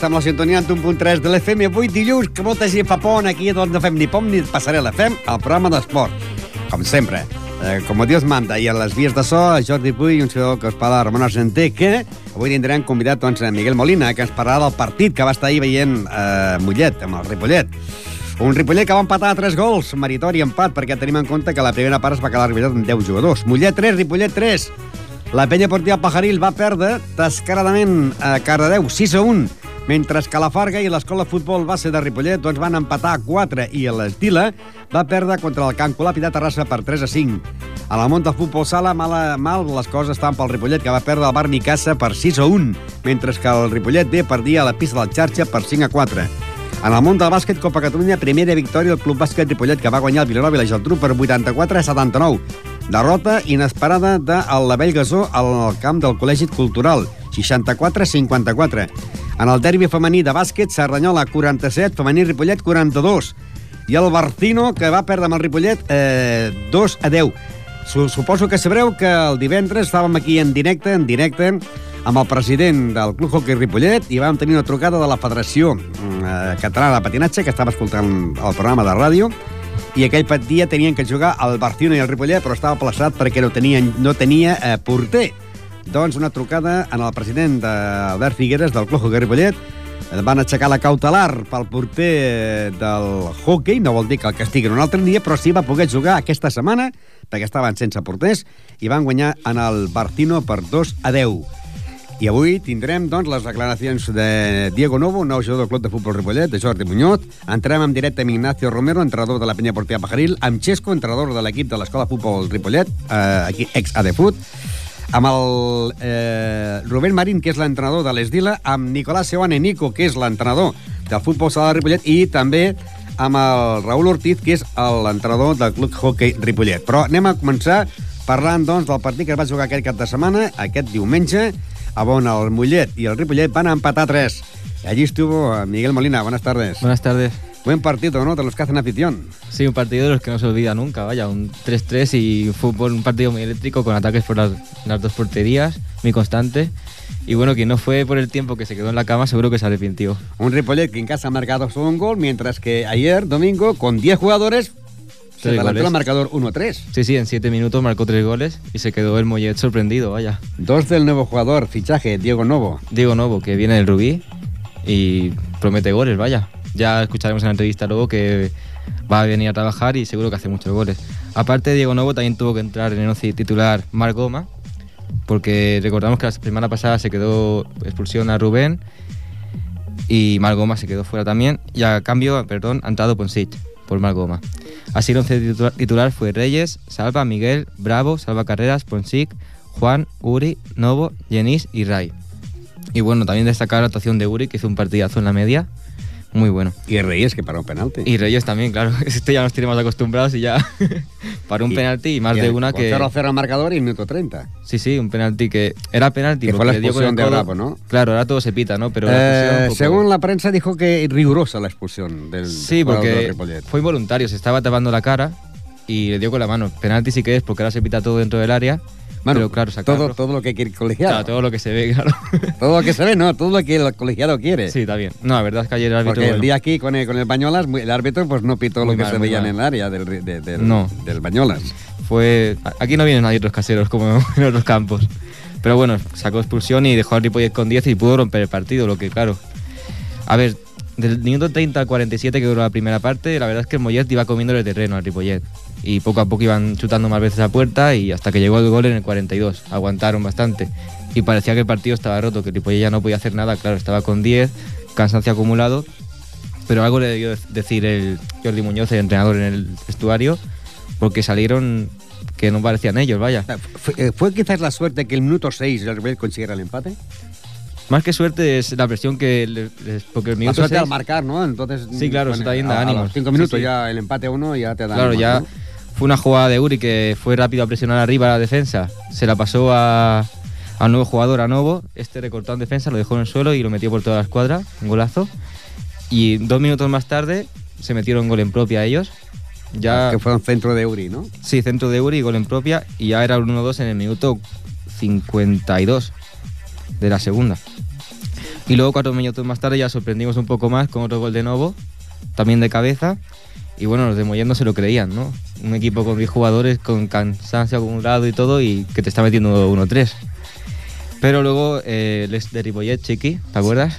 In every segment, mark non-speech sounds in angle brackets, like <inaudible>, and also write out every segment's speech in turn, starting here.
tarda. Estem a la sintonia en 1.3 de l'FM. Avui dilluns, que molta gent fa pont aquí, doncs no fem ni pom ni passarel·la. Fem el programa d'esport, com sempre. Eh, com Dios manda, i a les vies de so, Jordi Puy i un ciutadà que us parla, Ramon Argenter, que avui tindrem convidat doncs, a Miguel Molina, que ens parlarà del partit que va estar ahir veient eh, Mollet, amb el Ripollet. Un Ripollet que va empatar a 3 gols, meritori empat, perquè tenim en compte que la primera part es va quedar Ripollet amb 10 jugadors. Mollet 3, Ripollet 3. La penya portiva Pajaril va perdre descaradament a Cardedeu 6 a 1, mentre que la Farga i l'escola futbol base de Ripollet doncs, van empatar a 4 i l'Estila va perdre contra el Can Colap i de Terrassa per 3 a 5. A la Monta Futbol Sala, mala, mal les coses estan pel Ripollet, que va perdre el Barni Casa per 6 a 1, mentre que el Ripollet B perdia a la pista del xarxa per 5 a 4. En el món del bàsquet, Copa Catalunya, primera victòria del Club Bàsquet Ripollet, que va guanyar el Vilanova i la Geltrú per 84 a 79. Derrota inesperada de l'Avell Gasó al camp del Col·legi Cultural, 64-54. En el derbi femení de bàsquet, Cerdanyola 47, femení Ripollet 42. I el Barcino, que va perdre amb el Ripollet eh, 2 a 10. Suposo que sabreu que el divendres estàvem aquí en directe, en directe, amb el president del Club Hockey Ripollet i vam tenir una trucada de la Federació eh, Catalana de Patinatge, que estava escoltant el programa de ràdio, i aquell dia tenien que jugar el Barcino i el Ripollet, però estava plaçat perquè no, tenien, no tenia eh, porter. Doncs una trucada en el president d'Albert Figueres del Club Hockey Ripollet, van aixecar la cautelar pel porter del hockey, no vol dir que el castiguen un altre dia, però sí va poder jugar aquesta setmana, perquè estaven sense porters, i van guanyar en el Bartino per 2 a 10. I avui tindrem doncs, les declaracions de Diego Novo, nou jugador del Club de Futbol Ripollet, de Jordi Muñoz. Entrem en directe amb Ignacio Romero, entrenador de la penya portilla Pajaril, amb Xesco, entrenador de l'equip de l'Escola de Futbol Ripollet, eh, aquí ex ADFUT, amb el eh, Rubén Marín, que és l'entrenador de l'Esdila, amb Nicolás Seoane Nico, que és l'entrenador del Futbol Sala de Ripollet, i també amb el Raúl Ortiz, que és l'entrenador del Club Hockey Ripollet. Però anem a començar parlant doncs, del partit que es va jugar aquest cap de setmana, aquest diumenge, a on el Mollet y el Ripollet van empatar tres. Allí estuvo eh, Miguel Molina. Buenas tardes. Buenas tardes. Buen partido, ¿no? De los que hacen afición. Sí, un partido de los que no se olvida nunca, vaya, un 3-3 y fútbol, un partido muy eléctrico con ataques por las, las, dos porterías, muy constante. Y bueno, quien no fue por el tiempo que se quedó en la cama, seguro que se arrepintió. Un Ripollet que en casa ha marcado solo un gol, mientras que ayer, domingo, con 10 jugadores, se adelantó el marcador 1-3. Sí, sí, en 7 minutos marcó 3 goles y se quedó el Mollet sorprendido, vaya. Dos del nuevo jugador, fichaje, Diego Novo. Diego Novo, que viene del Rubí y promete goles, vaya. Ya escucharemos en la entrevista luego que va a venir a trabajar y seguro que hace muchos goles. Aparte, Diego Novo también tuvo que entrar en el once titular Marc Goma, porque recordamos que la semana pasada se quedó expulsión a Rubén y Marc Goma se quedó fuera también. Y a cambio, perdón, ha entrado Ponsic por Marc Goma. Así el once titular fue Reyes, Salva, Miguel, Bravo, Salva Carreras, Ponsic, Juan, Uri, Novo, Yenis y Ray. Y bueno, también destacar la actuación de Uri, que hizo un partidazo en la media. Muy bueno. Y Reyes, que paró un penalti. Y Reyes también, claro. <laughs> Este ya nos tenemos acostumbrados y ya <laughs> paró un penalti y más de una que... 0-0 marcador y minuto 30. Sí, sí, un penalti que... Era penalti. Que fue la expulsión de Bravo, ¿no? Claro, ahora todo se pita, ¿no? Pero eh, según la prensa dijo que rigurosa la expulsión del Sí, porque fue involuntario. Se estaba tapando la cara y le dio con la mano. Penalti sí que es, porque ahora se pita todo dentro del área. Bueno, pero claro, sacarlo. todo, todo lo que quiere el colegiado. Claro, todo lo que se ve, <laughs> claro. todo lo que se ve, no, todo lo que el colegiado quiere. Sí, está bien. No, la verdad es que ayer el árbitro... Porque el día aquí con el, con el Bañolas, el árbitro pues no pitó lo que mal, se veía mal. en el área del, de, del, no. del Bañolas. Fue... Aquí no vienen nadie otros caseros como <laughs> en otros campos. Pero bueno, sacó expulsión y dejó al Ripollet con 10 y pudo romper el partido, lo que claro... A ver, del minuto 30 al 47 que duró la primera parte, la verdad es que el Mollet iba comiendo el terreno al Ripollet. Y poco a poco iban chutando más veces a puerta y hasta que llegó el gol en el 42. Aguantaron bastante. Y parecía que el partido estaba roto, que el Ripollet ya no podía hacer nada. Claro, estaba con 10, cansancio acumulado. Pero algo le debió decir el Jordi Muñoz, el entrenador en el vestuario, porque salieron que no parecían ellos, vaya. ¿Fue, ¿Fue, quizás la suerte que el minuto 6 el Ripollet consiguiera el empate? Más que suerte es la presión que les, porque el minuto la suerte seis, al marcar, ¿no? Entonces sí, claro, se está yendo a, ánimos. Cinco minutos sí, sí. ya el empate a uno ya te da. Claro, ánimos, ya ¿no? Fue una jugada de Uri que fue rápido a presionar arriba a la defensa, se la pasó a al nuevo jugador a Novo, este recortó en defensa, lo dejó en el suelo y lo metió por toda la escuadra, un golazo. Y dos minutos más tarde se metieron gol en propia ellos. Ya, que fue un centro de Uri, ¿no? Sí, centro de Uri, gol en propia, y ya era el 1-2 en el minuto 52 de la segunda. Y luego cuatro minutos más tarde ya sorprendimos un poco más con otro gol de Novo, también de cabeza. Y bueno, los de Mollet no se lo creían, ¿no? Un equipo con 10 jugadores, con cansancio acumulado y todo, y que te está metiendo 1-3. Pero luego eh, les de Ripollet, Chiqui, ¿te acuerdas?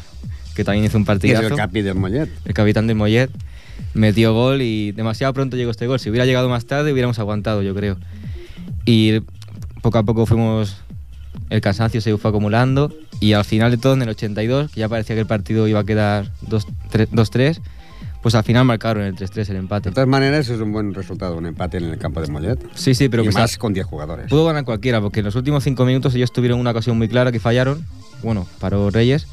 Que también hizo un partidazo. és el capi Mollet. el capitán de Mollet, metió gol y demasiado pronto llegó este gol. Si hubiera llegado más tarde hubiéramos aguantado, yo creo. Y poco a poco fuimos, el cansancio se fue acumulando y al final de todo, en el 82, que ya parecía que el partido iba a quedar 2-3, 2-3, pues al final marcaron el 3-3 el empate. De todas maneras, es un buen resultado, un empate en el campo de Mollet. Sí, sí, pero y que más está- con 10 jugadores. pudo ganar cualquiera, porque en los últimos cinco minutos ellos tuvieron una ocasión muy clara que fallaron, bueno, paró Reyes,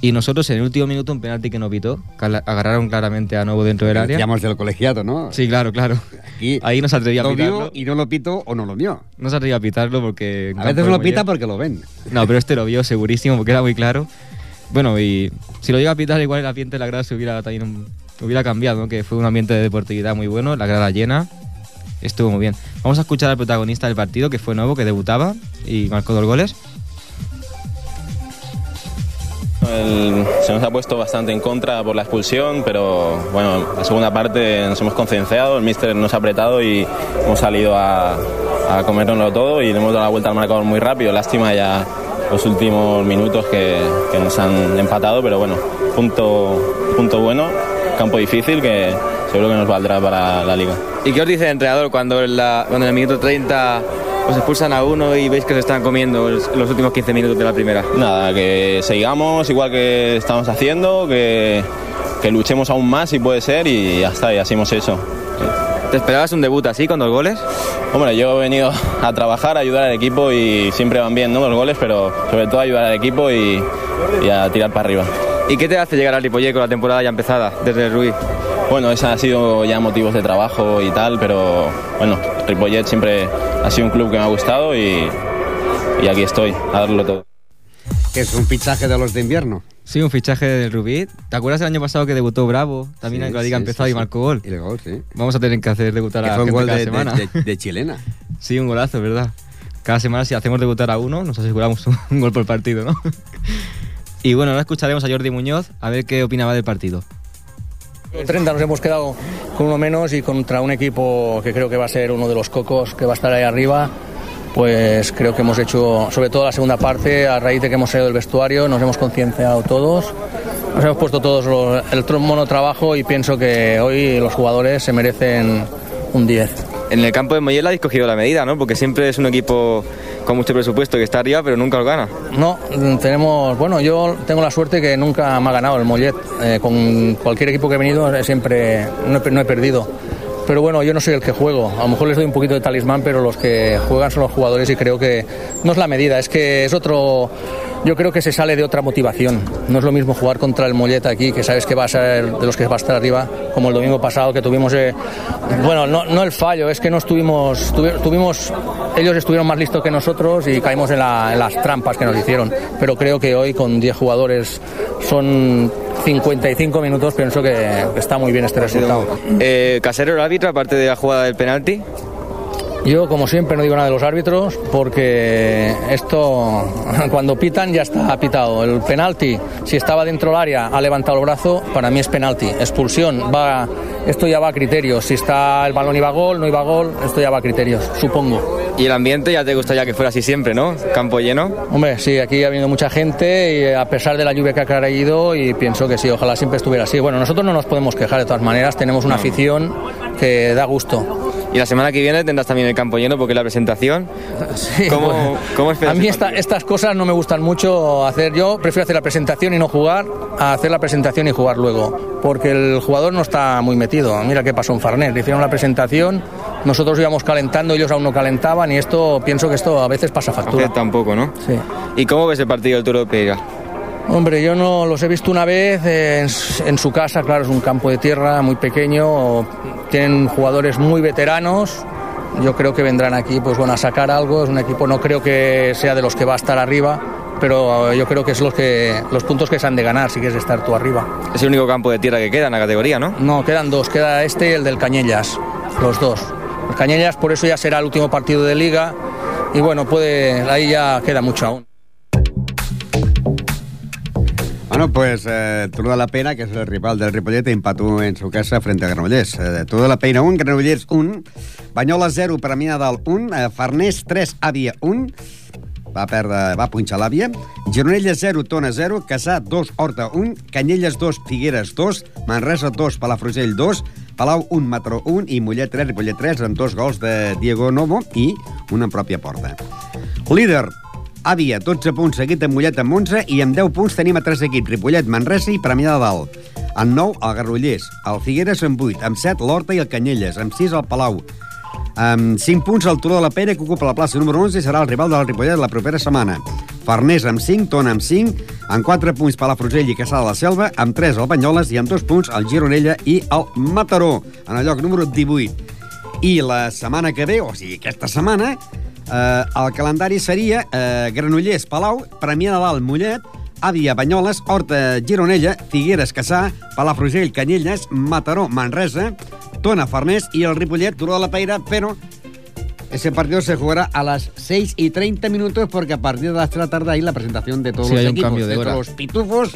y nosotros en el último minuto un penalti que no pitó, que agarraron claramente a Novo dentro del área. Decíamos del colegiado, ¿no? Sí, claro, claro. Y Ahí no se atrevía a lo pitarlo. vio y no lo pito o no lo vio. No se atrevía a pitarlo porque... A veces lo pita porque lo ven. No, pero este lo vio <laughs> segurísimo porque era muy claro. Bueno, y si lo llega a pitar, igual el ambiente de la grada se hubiera también hubiera cambiado, ¿no? Que fue un ambiente de deportividad muy bueno, la grada llena. Estuvo muy bien. Vamos a escuchar al protagonista del partido, que fue nuevo, que debutaba y marcó dos goles. El- se nos ha puesto bastante en contra por la expulsión, pero bueno, la segunda parte nos hemos concienciado, el míster nos ha apretado y hemos salido a, a comérnoslo todo y le hemos dado la vuelta al marcador muy rápido. Lástima ya los últimos minutos que, que nos han empatado, pero bueno, punto, punto bueno, campo difícil que seguro que nos valdrá para la liga. ¿Y qué os dice el entrenador cuando en, la- cuando en el minuto 30 os expulsan a uno y veis que se están comiendo los, los últimos 15 minutos de la primera? Nada, que sigamos igual que estamos haciendo, que, que luchemos aún más si puede ser y ya está, y así hemos hecho. ¿Te esperabas un debut así con dos goles? Hombre, yo he venido a trabajar, a ayudar al equipo y siempre van bien ¿no? los goles, pero sobre todo ayudar al equipo y, y a tirar para arriba. ¿Y qué te hace llegar al Ripollet con la temporada ya empezada desde el Ruiz? Bueno, esos han sido ya motivos de trabajo y tal, pero bueno, Ripollet siempre ha sido un club que me ha gustado y, y aquí estoy, a darlo todo. Que es un fichaje de los de invierno. Sí, un fichaje del Rubí. ¿Te acuerdas el año pasado que debutó Bravo? También Sí, en la liga sí, empezó sí, y marcó gol. Y el gol, sí. Vamos a tener que hacer debutar Que a fue un gente gol cada de, semana. de- de- de chilena. <laughs> sí, un golazo, ¿verdad? Cada semana si hacemos debutar a uno, nos aseguramos un, un gol por partido, ¿no? <laughs> y bueno, ahora escucharemos a Jordi Muñoz a ver qué opinaba del partido. 30 nos hemos quedado con uno menos y contra un equipo que creo que va a ser uno de los cocos que va a estar ahí arriba. Pues creo que hemos hecho, sobre todo la segunda parte, a raíz de que hemos salido del vestuario, nos hemos concienciado todos, nos hemos puesto todos lo- el monotrabajo y pienso que hoy los jugadores se merecen un 10. En el campo de Moyel habéis cogido la medida, ¿no? Porque siempre es un equipo con mucho presupuesto que está arriba, pero nunca os gana. No, tenemos, bueno, yo tengo la suerte que nunca me ha ganado el Mollet. Eh, con cualquier equipo que he venido eh, siempre no he, no he perdido. Pero bueno, yo no soy el que juego. A lo mejor les doy un poquito de talismán, pero los que juegan son los jugadores y creo que no es la medida, es que es otro. Yo creo que se sale de otra motivación. No es lo mismo jugar contra el Mollet aquí, que sabes que va a ser de los que va a estar arriba, como el domingo pasado que tuvimos. eh, bueno, no, no el fallo, es que no estuvimos. tuvi- tuvimos ellos estuvieron más listos que nosotros y caímos en, la- en las trampas que nos hicieron. Pero creo que hoy con 10 jugadores son 55 minutos, pienso que, que está muy bien este resultado. Eh, Casero, el árbitro, aparte de la jugada del penalti. Yo, como siempre, no digo nada de los árbitros porque esto, <laughs> cuando pitan, ya está pitado. El penalti, si estaba dentro del área, ha levantado el brazo, para mí es penalti. Expulsión, va, esto ya va a criterios. Si está el balón iba a gol, no iba a gol, esto ya va a criterios, supongo. Y el ambiente ya te gustaría que fuera así siempre, ¿no? Campo lleno. Hombre, sí, aquí ha venido mucha gente y a pesar de la lluvia que ha caído y pienso que sí, ojalá siempre estuviera así. Bueno, nosotros no nos podemos quejar de todas maneras, tenemos una afición que da gusto. Y la semana que viene tendrás también el campo lleno porque la presentación. <laughs> Sí, ¿Cómo- bueno, cómo a mí esta- estas cosas no me gustan mucho hacer. Yo prefiero hacer la presentación y no jugar a hacer la presentación y jugar luego. Porque el jugador no está muy metido. Mira qué pasó en Farnet. Hicieron la presentación, nosotros íbamos calentando, ellos aún no calentaban y esto, pienso que esto a veces pasa factura. Afecta un poco, ¿no? Sí. ¿Y cómo ves el partido del Turo de Pereira? Hombre, yo no los he visto una vez en su casa, claro, es un campo de tierra muy pequeño, tienen jugadores muy veteranos. Yo creo que vendrán aquí pues bueno a sacar algo, es un equipo no creo que sea de los que va a estar arriba, pero eh, yo creo que es los que los puntos que se han de ganar si quieres estar tú arriba. Es el único campo de tierra que queda en la categoría, ¿no? No, quedan dos, queda este y el del Cañellas, los dos. El Cañellas por eso ya será el último partido de liga y bueno, puede ahí ya queda mucho aún. Bueno, pues eh, Turó de la Pena, que es el rival del Ripollet, empató en su casa frente a Granollers. Eh, Turó de la Pena 1, Granollers 1, Banyola 0, Premià de Dalt 1, eh, Farners 3, Àvia 1, va perdre, va punxar l'àvia. Gironella 0, Tona 0, Caçà 2, Horta 1, Canyelles 2, Figueres 2, Manresa 2, Palafrugell 2, Palau 1, Matró 1 i Mollet 3, Ripollet 3, amb dos gols de Diego Novo i una pròpia porta. Líder, Àvia, 12 punts, seguit amb Mollet amb 11, i amb 10 punts tenim a tres equips, Ripollet, Manresa i Premià de Dalt. Amb 9, el Garrollers, el Figueres amb 8, amb 7, l'Horta i el Canyelles, amb 6, el Palau, amb 5 punts el Turó de la Pera, que ocupa la plaça número 11 i serà el rival del Ripollet la propera setmana. Farners amb 5, Tona amb 5, amb 4 punts Palafrugell i Caçà de la Selva, amb 3 el Banyoles i amb 2 punts el Gironella i el Mataró, en el lloc número 18. I la setmana que ve, o sigui, aquesta setmana, eh, el calendari seria eh, Granollers, Palau, Premià de Dalt, Mollet, Àvia, Banyoles, Horta, Gironella, Figueres, Caçà, Palafrugell, Canyelles, Mataró, Manresa, Tona, Farners y el Ripollet, Turó de la Peira, pero ese partido se jugará a las 6 y 30 minutos porque a partir de las 3 de la tarde hay la presentación de todos Sí, los equipos, de hora. los pitufos,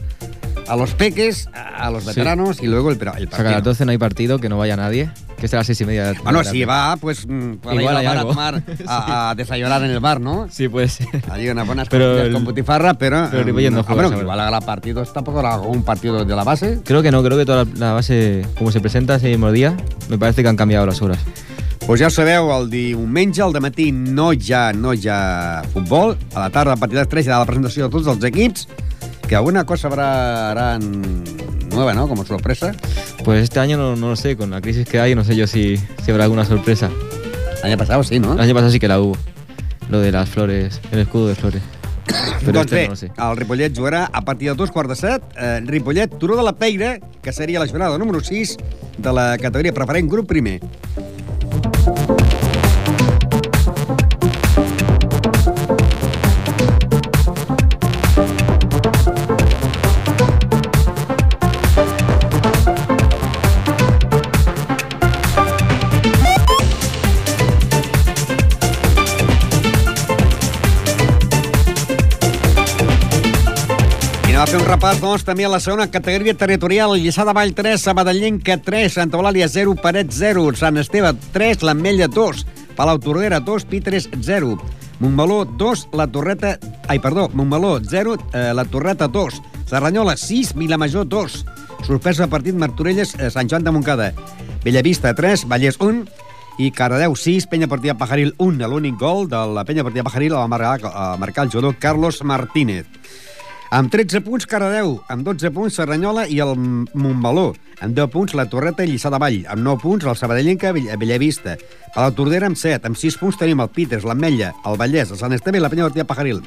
a los peques, a los veteranos y luego el, el O sea, que a partido. las 12 no hay partido, que no vaya nadie, que es a las 6 y media. de la Bueno, si va, pues mm, para Igual hay a algo. tomar, <laughs> a, a desayunar en el bar, ¿no? Sí, puede ser. Hay unas buenas Pero el- con Butifarra, pero... pero Ripollet no ah, juega bueno, que hora. igual haga partidos, tampoco haga un partido de la base. Creo que no, creo que toda la, la base, como se presenta ese mismo día, me parece que han cambiado las horas. Pues ja ho sabeu, el diumenge, al matí no hi ha, no hi ha futbol. A la tarda, a partir de les 3, hi ha la presentació de tots els equips, que alguna cosa habrá, harán nueva, ¿no? Como sorpresa. Pues este año no, no lo sé, con la crisis que hay, no sé yo si, si habrá alguna sorpresa. El año pasado sí, no? El año pasado sí que la hubo, lo de las flores, el escudo de flores. <coughs> Pero doncs este bé, no sé. el Ripollet jugarà a partir de dos quarts de set. Eh, Ripollet, Turó de la Peira, que seria la jornada número 6 de la categoria preferent grup primer. I anem a fer un repàs, doncs, també a la segona categoria territorial. Lliçà de Vall 3, Sabadellenca 3, Santa Eulàlia 0, Paret 0, Sant Esteve 3, l'Ametlla 2, Palau Tordera 2, Pitres 0, Montmeló 2, La Torreta... Ai, perdó, Montmeló 0, eh, La Torreta 2, Serranyola 6, Vilamajor 2, Sorpresa partit Martorelles, eh, Sant Joan de Montcada, Bellavista 3, Vallès 1, i Cardedeu 6, Penya Partida Pajaril 1. L'únic gol de la Penya Partida Pajaril el va marcar, a marcar el jugador Carlos Martínez. Amb 13 punts, Cardedeu. Amb 12 punts, Serranyola i el Montmeló. Amb 10 punts, la Torreta i Lliçà de Vall. Amb 9 punts, el Sabadellenca, Bell- Bellavista. A la Tordera, amb 7. Amb 6 punts tenim el Peters, l'Ametlla, el Vallès, el Sant Esteve i la Penya Martí Pajaril.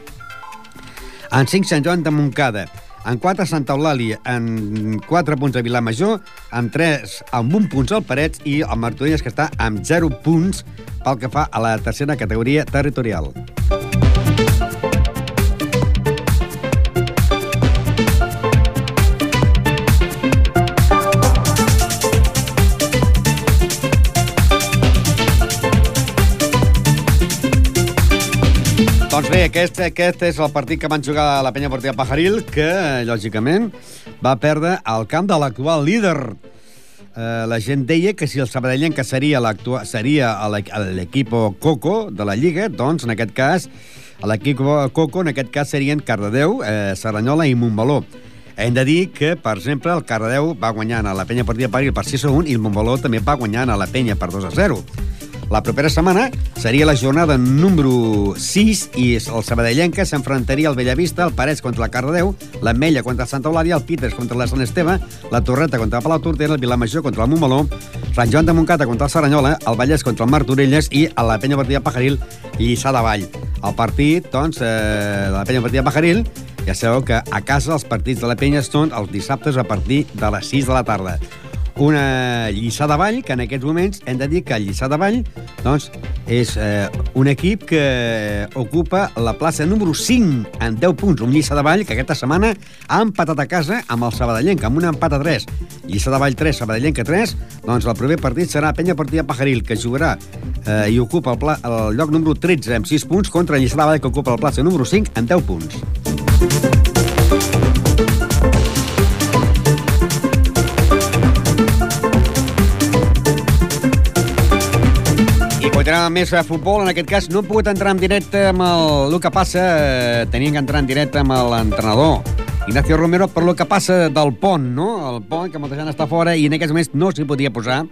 En 5, Sant Joan de Montcada. En 4, Santa Eulàlia. En 4 punts a Vilamajor. En 3, amb 1 punts al Parets. I el Martorelles, que està amb 0 punts pel que fa a la tercera categoria territorial. Doncs bé, aquest, aquest és el partit que van jugar la penya Portilla Pajaril, que, lògicament, va perdre al camp de l'actual líder. Eh, la gent deia que si el seria l'actua- seria l'equ- l'equip Coco de la Lliga, doncs, en aquest cas, l'equip Coco, en aquest cas, serien Cardedeu, eh, Serranyola i Montmeló. Hem de dir que, per exemple, el Cardedeu va guanyant a la penya Portilla Pajaril per 6 a 1 i el Montmeló també va guanyant a la penya per 2 a 0. La propera setmana seria la jornada número 6 i el Sabadellenca s'enfrontaria al Bellavista, el Parets contra el Cardedeu, l'Ametlla contra Santa Eulàlia, el Peters contra la Sant Esteve, la Torreta contra Palau Tortera, el Vilamajor contra el Montmeló, Sant Joan de Montcata contra el Serranyola, el Vallès contra el Martorelles i a la Penya Partida Pajaril, Lliçà de Vall. El partit, doncs, eh, de la Penya Partida Pajaril, ja sabeu que a casa els partits de la Penya són els dissabtes a partir de les 6 de la tarda una Lliçà de Vall, que en aquests moments hem de dir que Lliçà de Vall doncs, és eh, un equip que ocupa la plaça número 5 en 10 punts. Un Lliçà de Vall que aquesta setmana ha empatat a casa amb el Sabadellenc, amb un empat a 3. Lliçà de Vall 3, Sabadellenc 3. Doncs el primer partit serà Penya Partida Pajaril, que jugarà eh, i ocupa el, pla, el lloc número 13 amb 6 punts contra Lliçà de Vall, que ocupa la plaça número 5 en 10 punts. Entrarem més a futbol, en aquest cas no hem pogut entrar en directe amb el, el que passa, eh, teníem que entrar en directe amb l'entrenador Ignacio Romero per lo que passa del pont, no? El pont, que gent està fora i en aquests moments no s'hi podia posar.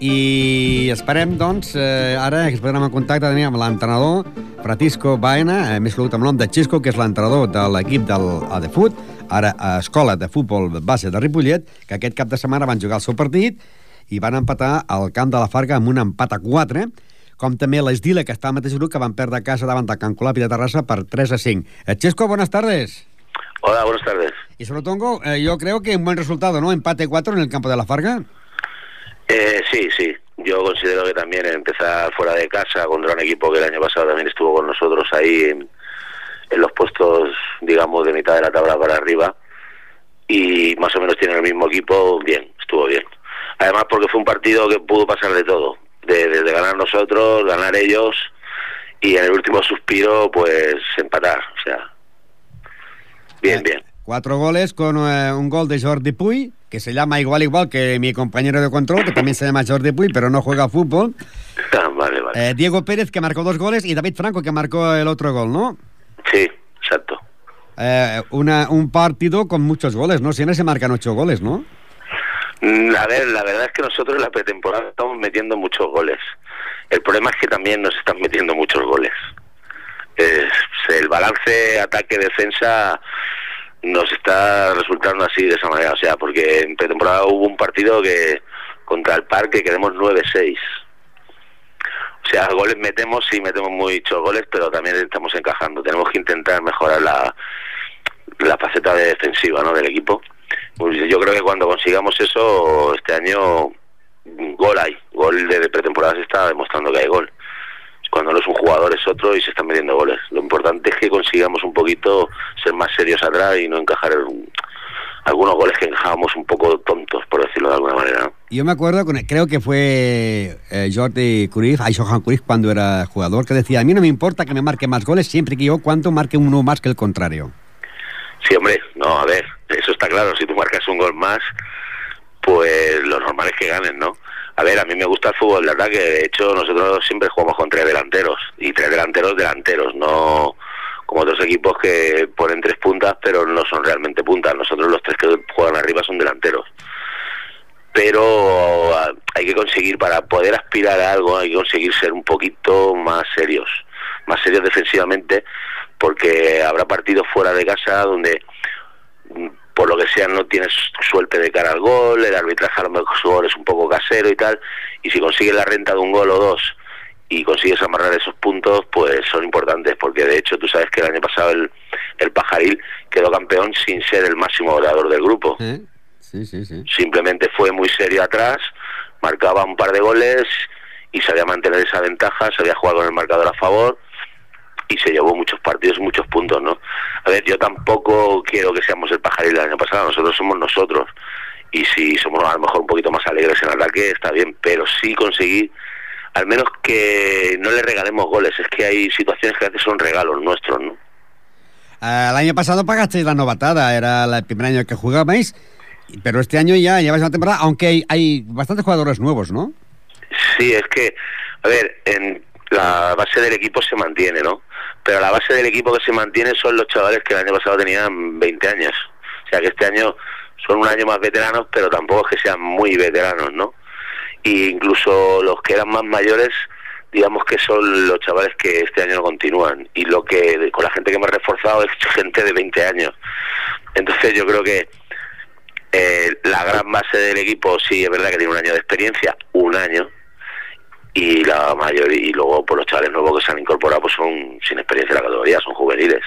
I esperem, doncs, eh, ara que es posarem en contacte també amb l'entrenador Francisco Baena, eh, més conegut amb nom de Xisco, que és l'entrenador de l'equip del ADFUT, ara a Escola de Futbol Base de Ripollet, que aquest cap de setmana van jugar el seu partit i van empatar al camp de la Farga amb un empat a 4, com també l'Esdila, que està al mateix grup, que van perdre a casa davant del Can Colapi de Terrassa per 3 a 5. Eh, Xesco, buenas tardes. Hola, buenas tardes. Y sobre todo, eh, yo creo que un buen resultado, ¿no? Empate 4 en el campo de la Farga. Eh, sí, sí. Yo considero que también empezar fuera de casa contra un equipo que el año pasado también estuvo con nosotros ahí en, en los puestos, digamos, de mitad de la tabla para arriba y más o menos tienen el mismo equipo, bien, estuvo bien. Además porque fue un partido que pudo pasar de todo, de, de, de ganar nosotros, ganar ellos y en el último suspiro pues empatar, o sea, bien, Eh, bien. Cuatro goles con eh, un gol de Jordi Puy, que se llama igual igual que mi compañero de control, que también se llama Jordi Puy, pero no juega fútbol. <laughs> Ah, vale, vale. Eh, Diego Pérez, que marcó dos goles, y David Franco, que marcó el otro gol, ¿no? Sí, exacto. Eh, una, un partido con muchos goles, ¿no? Siempre se marcan ocho goles, ¿no? Mm, A ver, la verdad es que nosotros en la pretemporada estamos metiendo muchos goles. El problema es que también nos están metiendo muchos goles. Es- el balance ataque-defensa nos está resultando así de esa manera. O sea, porque en pretemporada hubo un partido que contra el Parque quedamos 9-6. O sea, goles metemos, sí, metemos muchos goles, pero también estamos encajando. Tenemos que intentar mejorar la, la faceta de defensiva ¿no? del equipo. Pues yo creo que cuando consigamos eso, este año gol hay. Gol de, pretemporada se está demostrando que hay gol. Cuando no es un jugador es otro y se están metiendo goles. Lo importante es que consigamos un poquito ser más serios atrás y no encajar en- algunos goles que encajábamos un poco tontos, por decirlo de alguna manera. Yo me acuerdo, con, creo que fue eh, Jordi Cruyff, ay, Johan Cruyff, cuando era jugador, que decía, a mí no me importa que me marque más goles siempre que yo cuanto marque uno más que el contrario. Sí, hombre, no, a ver, eso está claro. Si tú marcas un gol más, pues lo normal es que ganen, ¿no? A ver, a mí me gusta el fútbol de ataque. De hecho, nosotros siempre jugamos con tres delanteros. Y tres delanteros, delanteros, no como otros equipos que ponen tres puntas, pero no son realmente puntas. Nosotros los tres que juegan arriba son delanteros. Pero ah, hay que conseguir, para poder aspirar a algo, hay que conseguir ser un poquito más serios. Más serios defensivamente, porque habrá partidos fuera de casa donde mm, por lo que sea no tienes suerte de cara al gol, el arbitraje a lo mejor es un poco casero y tal, y si consigues la renta de un gol o dos y consigues amarrar esos puntos, pues son importantes, porque de hecho tú sabes que el año pasado el, el Pajaril quedó campeón sin ser el máximo goleador del grupo. ¿Eh? Sí, sí, sí. Simplemente fue muy serio atrás, marcaba un par de goles y sabía mantener esa ventaja, sabía jugar con el marcador a favor y se llevó muchos partidos, muchos puntos, ¿no? A ver, yo tampoco quiero que seamos el pajaril del año pasado, nosotros somos nosotros. Y si somos a lo mejor un poquito más alegres en ataque, está bien, pero sí conseguir, al menos que no le regalemos goles. Es que hay situaciones que a veces son regalos nuestros, ¿no? El año pasado pagasteis la novatada, era el primer año que jugabais, pero este año ya lleváis una temporada, aunque hay, hay bastantes jugadores nuevos, ¿no? Sí, es que, a ver, en la base del equipo se mantiene, ¿no? Pero la base del equipo que se mantiene son los chavales que el año pasado tenían 20 años. O sea que este año son un año más veteranos, pero tampoco es que sean muy veteranos, ¿no? Y incluso los que eran más mayores, digamos que son los chavales que este año no continúan. Y lo que con la gente que hemos reforzado es gente de 20 años. Entonces yo creo que eh, la gran base del equipo sí es verdad que tiene un año de experiencia, un año, y la mayoría y luego por los chavales nuevos que se han incorporado pues son sin experiencia en la categoría, son juveniles.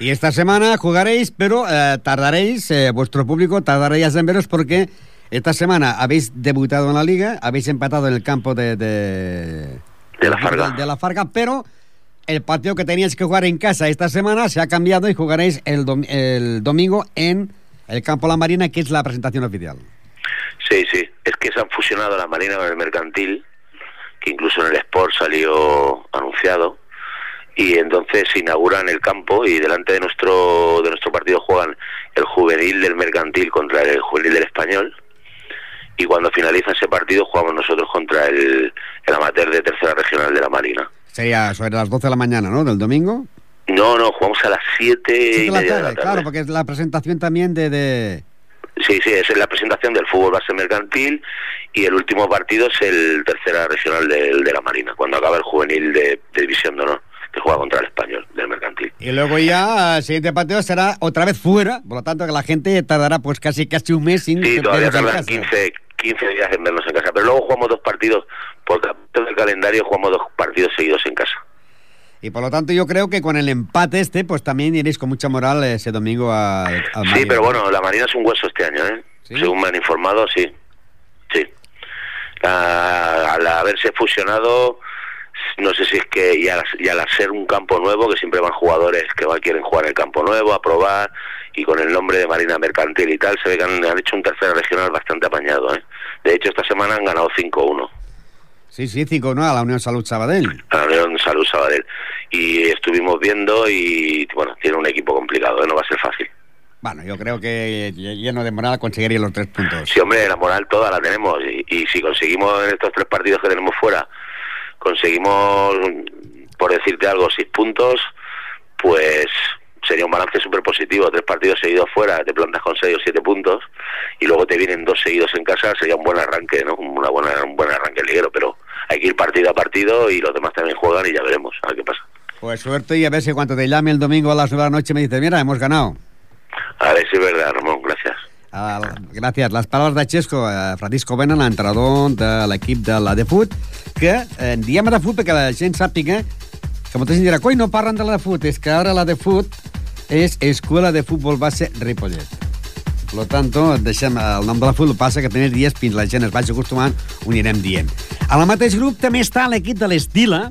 Y esta semana jugaréis, pero eh, tardaréis, eh, vuestro público tardaréis en veros porque esta semana habéis debutado en la liga, habéis empatado en el campo de... De, De la Farga. De, la Farga, pero el partido que teníais que jugar en casa esta semana se ha cambiado y jugaréis el, dom- el domingo en el campo La Marina, que es la presentación oficial. Sí, sí, es que se han fusionado la Marina con el Mercantil, que incluso en el Sport salió anunciado, y entonces se inauguran el campo y delante de nuestro de nuestro partido juegan el juvenil del Mercantil contra el juvenil del Español, y cuando finaliza ese partido jugamos nosotros contra el, el amateur de tercera regional de la Marina. Sería sobre las 12 de la mañana, ¿no? Del domingo. No, no, jugamos a las 7 y media de la tarde. Claro, porque es la presentación también de... de... Sí, sí, es la presentación del fútbol base mercantil y el último partido es el tercera regional de, de la Marina, cuando acaba el juvenil de, de División de Honor, que juega contra el español del mercantil. Y luego ya el siguiente partido será otra vez fuera, por lo tanto que la gente tardará pues casi casi un mes sin... Sí, todavía tardan 15, 15 días en vernos en casa, pero luego jugamos dos partidos, por el calendario jugamos dos partidos seguidos en casa. Y por lo tanto yo creo que con el empate este, pues también iréis con mucha moral ese domingo a, Sí, pero bueno, la Marina es un hueso este año, ¿eh? ¿Sí? Según me han informado, sí. Sí. A, al haberse fusionado, no sé si es que y al, y al ser un campo nuevo, que siempre van jugadores que van, quieren jugar el campo nuevo, a probar, y con el nombre de Marina Mercantil y tal, se ve que han, han hecho un tercer regional bastante apañado, ¿eh? De hecho, esta semana han ganado 5-1. Sí, sí, 5-1 a la Unión Salud Sabadell. A la Unión Salud Sabadell. Y estuvimos viendo y, bueno, tiene un equipo complicado, ¿eh? no va a ser fácil. Bueno, yo creo que lleno de moral conseguiría los tres puntos. Sí, hombre, la moral toda la tenemos. Y, y si conseguimos en estos tres partidos que tenemos fuera, conseguimos, por decirte algo, seis puntos, pues sería un balance súper positivo. Tres partidos seguidos fuera, te plantas con seis o siete puntos y luego te vienen dos seguidos en casa, sería un buen arranque, ¿no? Una buena, un buen arranque liguero, pero hay que ir partido a partido y los demás también juegan y ya veremos a ver qué pasa. Pues suerte y a ver si cuando te llame el domingo a las nueve de la noche me dices, mira, hemos ganado. A ver si es verdad, Ramón, gracias. Uh, gràcies. Les paraules de Xesco, uh, Francisco Bena, l'entrenador de l'equip de la de Fut, que eh, diem de Fut perquè la gent sàpiga que molta gent dirà, coi, no parlen de la de Fut, és que ara la de Fut és Escuela de Futbol Base Ripollet. Per tant, deixem el nom de la Fut, passa que primers dies, fins la gent es vagi acostumant, ho anirem dient. A la mateix grup també està l'equip de l'Esdila,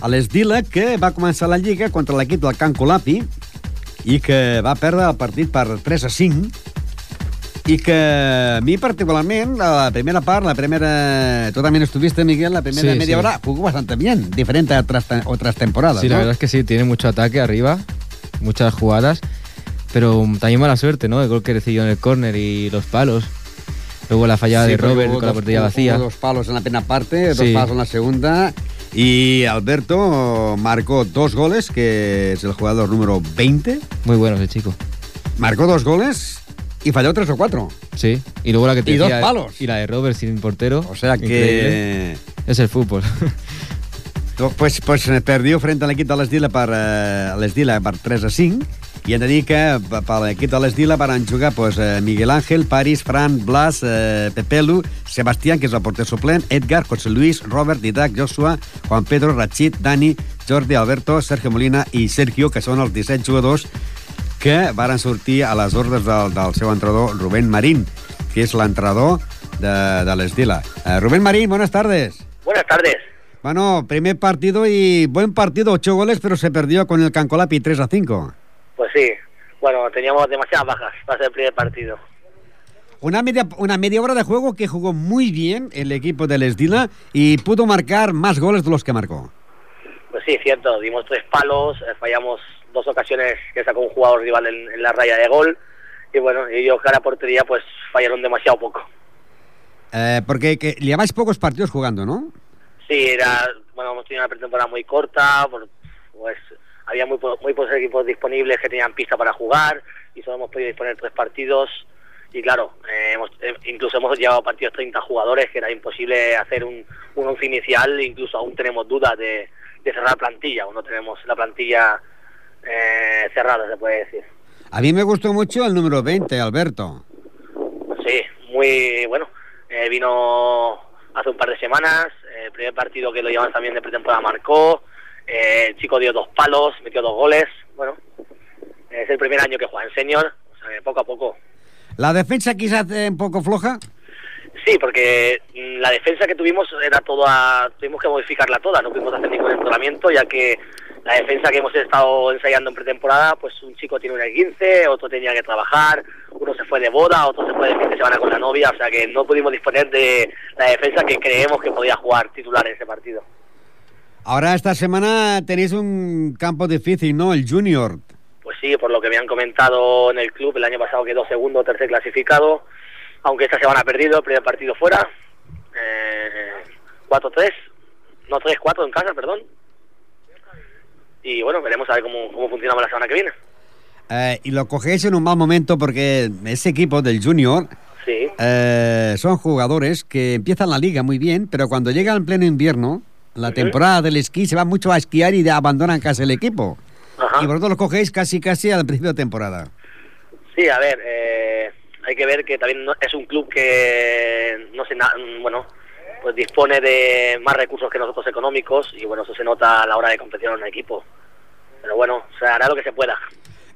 a l'Esdila, que va començar la Lliga contra l'equip del Can Colapi i que va perdre el partit per 3 a 5 i que a mi particularment la primera part, la primera tú también estuviste Miguel, la primera Sí, media sí. hora jugó bastante bien, diferente a otras, otras temporadas Sí, ¿no? la verdad es que sí, tiene mucho ataque arriba, muchas jugadas, pero también mala suerte, ¿no? El gol que recibió en el córner y los palos. Luego la fallada Sí, de Robert con la portería vacía. dos palos en la primera parte, dos Sí. palos en la segunda y Alberto marcó dos goles, que es el jugador número 20, Muy bueno ese chico. marcó dos goles y falló tres o cuatro. Sí, y luego la que te Y dos palos. Y la de Robert sin portero. O sea increíble. que... Es el fútbol. <laughs> Pues, pues eh, perdió frente a l'equip de l'Esdila per, eh, per 3 a 5 i hem de dir que per per l'equip de l'Esdila van jugar pues, eh, Miguel Ángel, Paris, Fran, Blas, eh, Pepelu, Sebastián, que és el porter suplent, Edgar, José Luis, Robert, Didac, Joshua, Juan Pedro, Rachid, Dani, Jordi, Alberto, Sergio Molina i Sergio, que són els 17 jugadors que varen sortir a les ordres del, del seu entrenador Rubén Marín, que és l'entrenador de, de l'Esdila. Eh, Rubén Marín, buenas tardes. Buenas tardes. Bueno, primer partido y buen partido, ocho goles, pero se perdió con el Cancolapi 3 a 5. Pues sí, bueno, teníamos demasiadas bajas para ser el primer partido. Una media, una media hora de juego que jugó muy bien el equipo del Esdila y pudo marcar más goles de los que marcó. Pues sí, cierto, dimos tres palos, eh, fallamos dos ocasiones que sacó un jugador rival en, en la raya de gol y bueno, ellos que a la portería pues fallaron demasiado poco. Eh, porque que, lleváis pocos partidos jugando, ¿no? Sí, era, bueno, hemos tenido una pretemporada muy corta, pues había muy, po- muy pocos equipos disponibles que tenían pista para jugar y solo hemos podido disponer tres partidos y claro, eh, hemos, eh, incluso hemos llevado partidos 30 jugadores que era imposible hacer un, un once inicial, incluso aún tenemos dudas de, de cerrar plantilla, aún no tenemos la plantilla eh, cerrada, se puede decir. A mí me gustó mucho el número 20, Alberto. Sí, muy bueno. Eh, vino hace un par de semanas, eh, el primer partido que lo llevamos también de pretemporada marcó, eh, el chico dio dos palos, metió dos goles, bueno, es el primer año que juega en senior, o sea, que poco a poco. La defensa quizás eh, un poco floja. Sí, porque mm, la defensa que tuvimos era toda, tuvimos que modificarla toda, no pudimos hacer ningún entrenamiento, ya que la defensa que hemos estado ensayando en pretemporada, pues un chico tiene una 15, otro tenía que trabajar, uno se fue de boda, otro se fue de fin de semana con la novia, o sea que no pudimos disponer de la defensa que creemos que podía jugar titular en ese partido. Ahora esta semana tenéis un campo difícil, ¿no? El Junior. Pues sí, por lo que me han comentado en el club, el año pasado quedó segundo o tercer clasificado aunque esta semana ha perdido el primer partido fuera. Eh, 4-3, no 3-4 en casa, perdón. Y bueno, veremos a ver cómo, cómo funcionamos la semana que viene. Eh, y lo cogéis en un mal momento porque ese equipo del Junior Sí, eh, son jugadores que empiezan la liga muy bien, pero cuando llega en pleno invierno, la temporada del esquí se va mucho a esquiar y abandonan casi el equipo. ajá. Y vosotros lo cogéis casi casi al principio de temporada. Sí, a ver, eh, hay que ver que también no- es un club que no sé, na- bueno, pues dispone de más recursos que nosotros económicos y bueno, eso se nota a la hora de competir en un equipo. Pero bueno, se hará lo que se pueda.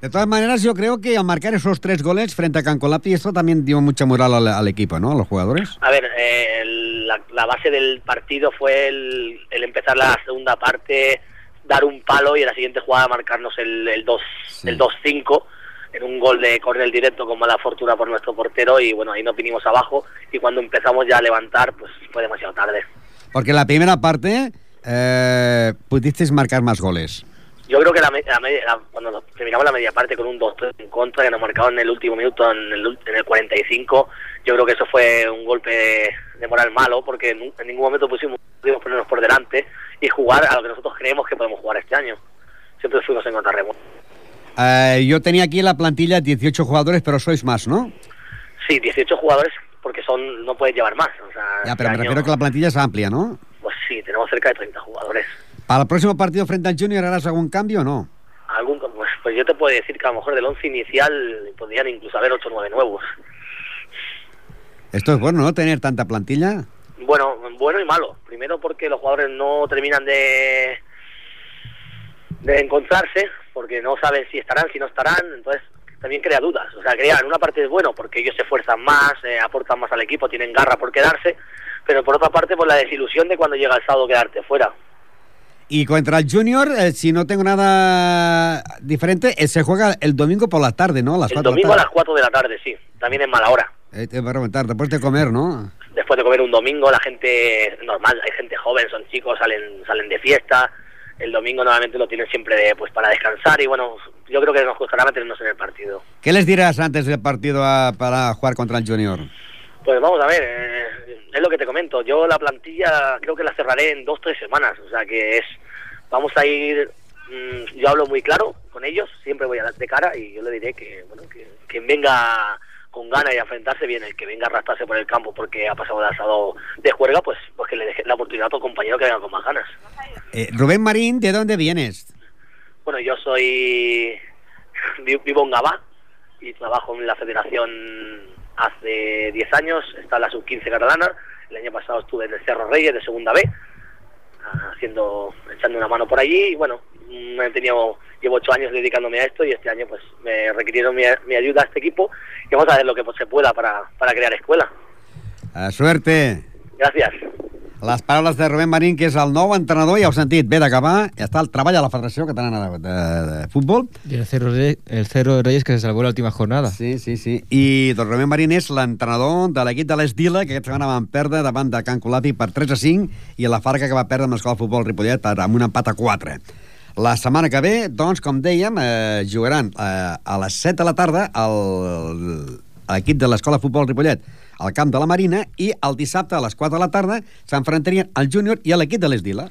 De todas maneras, yo creo que al marcar esos tres goles frente a Cancolapi, esto también dio mucha moral al, al equipo, ¿no? A los jugadores. A ver, eh, el- la, la base del partido fue el, el empezar la segunda parte, dar un palo y en la siguiente jugada marcarnos el, el 2 Sí. El 2-5 en un gol de córner directo con mala fortuna por nuestro portero y bueno, ahí nos vinimos abajo y cuando empezamos ya a levantar pues fue demasiado tarde. Porque en la primera parte eh, pudisteis marcar más goles. Yo creo que la, la la- cuando terminamos la media parte con un 2-3 en contra que nos marcaron en el último minuto, en el, en el 45, yo creo que eso fue un golpe de moral malo porque en, en ningún momento pusimos, pudimos ponernos por delante y jugar a lo que nosotros creemos que podemos jugar este año. Siempre fuimos en contrarremo. Eh, yo tenía aquí en la plantilla 18 jugadores, pero sois más, ¿no? Sí, 18 jugadores porque son no puedes llevar más. O sea, Ya, pero este me año, refiero que la plantilla es amplia, ¿no? Pues sí, tenemos cerca de 30 jugadores. ¿Para el próximo partido frente al Junior harás algún cambio o no? Algún, pues, pues yo te puedo decir que a lo mejor del 11 inicial podrían incluso haber 8 o 9 nuevos. Esto es bueno, ¿no? Tener tanta plantilla. Bueno, bueno y malo. Primero porque los jugadores no terminan de de encontrarse, porque no saben si estarán, si no estarán, entonces también crea dudas. O sea, crea, en una parte es bueno porque ellos se esfuerzan más, eh, aportan más al equipo, tienen garra por quedarse, pero por otra parte por la desilusión de cuando llega el sábado quedarte fuera. Y contra el Junior, eh, si no tengo nada diferente, eh, se juega el domingo por la tarde, ¿no? A las El domingo a las tarde. 4 de la tarde, sí, también es mala hora. Eh, preguntar, después de comer, ¿no? después de comer un domingo la gente normal hay gente joven son chicos salen salen de fiesta el domingo normalmente lo tienen siempre de, pues para descansar y bueno yo creo que nos costará meternos en el partido ¿Qué les dirás antes del partido a- para jugar contra el Junior? pues vamos a ver eh, es lo que te comento yo la plantilla creo que la cerraré en dos tres semanas o sea que es vamos a ir mm, yo hablo muy claro con ellos siempre voy a dar de cara y yo le diré que bueno que quien venga con ganas y a enfrentarse bien, el que venga a arrastrarse por el campo porque ha pasado el asado de juerga, pues, pues que le deje la oportunidad a tu compañero que venga con más ganas. Eh, Rubén Marín, ¿de dónde vienes? Bueno, yo soy. vi- Vivo en Gabá y trabajo en la federación hace 10 años. Está en la sub-15 catalana. El año pasado estuve en el Cerro Reyes de Segunda B, ah, haciendo, echando una mano por allí. Y bueno, he tenido, llevo 8 años dedicándome a esto y este año pues me requirieron mi, mi ayuda a este equipo. Y vamos a hacer lo que pues, se pueda para, para crear escuela. Uh, suerte. Gracias. Les paraules de Rubén Marín, que és el nou entrenador, ja heu sentit, ve d'acabar, ja està al treball a la Federació Catalana de, de, de Futbol. Y el Cerro, Reyes, el Cerro de Reyes que se salvó en la última jornada. Sí, sí, sí. I doncs Rubén Marín és l'entrenador de l'equip de l'Esdila, que aquesta setmana van perdre davant de Can Colati per 3 a 5, i la Farga que va perdre amb l'Escola de Futbol Ripollet per, amb un empat a 4. La setmana que ve, doncs, com dèiem, eh, jugaran eh, a les 7 de la tarda l'equip de l'Escola Futbol Ripollet al camp de la Marina i el dissabte a les 4 de la tarda s'enfrontarien al júnior i l'equip de l'Esdila.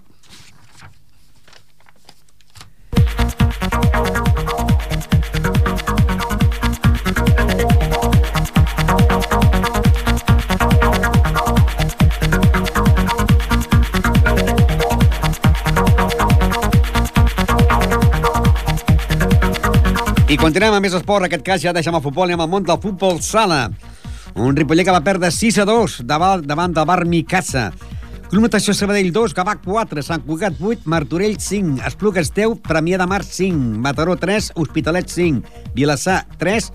I continuem amb més esport, aquest cas ja deixem el futbol anem al món del futbol sala. Un Ripollet que va perdre 6 a 2 davant, davant del Bar Micasa. Club Natació Sabadell 2, Gavà 4, Sant Cugat 8, Martorell 5, Esplugues 10, Premià de Mar 5, Mataró 3, Hospitalet 5, Vilassar 3,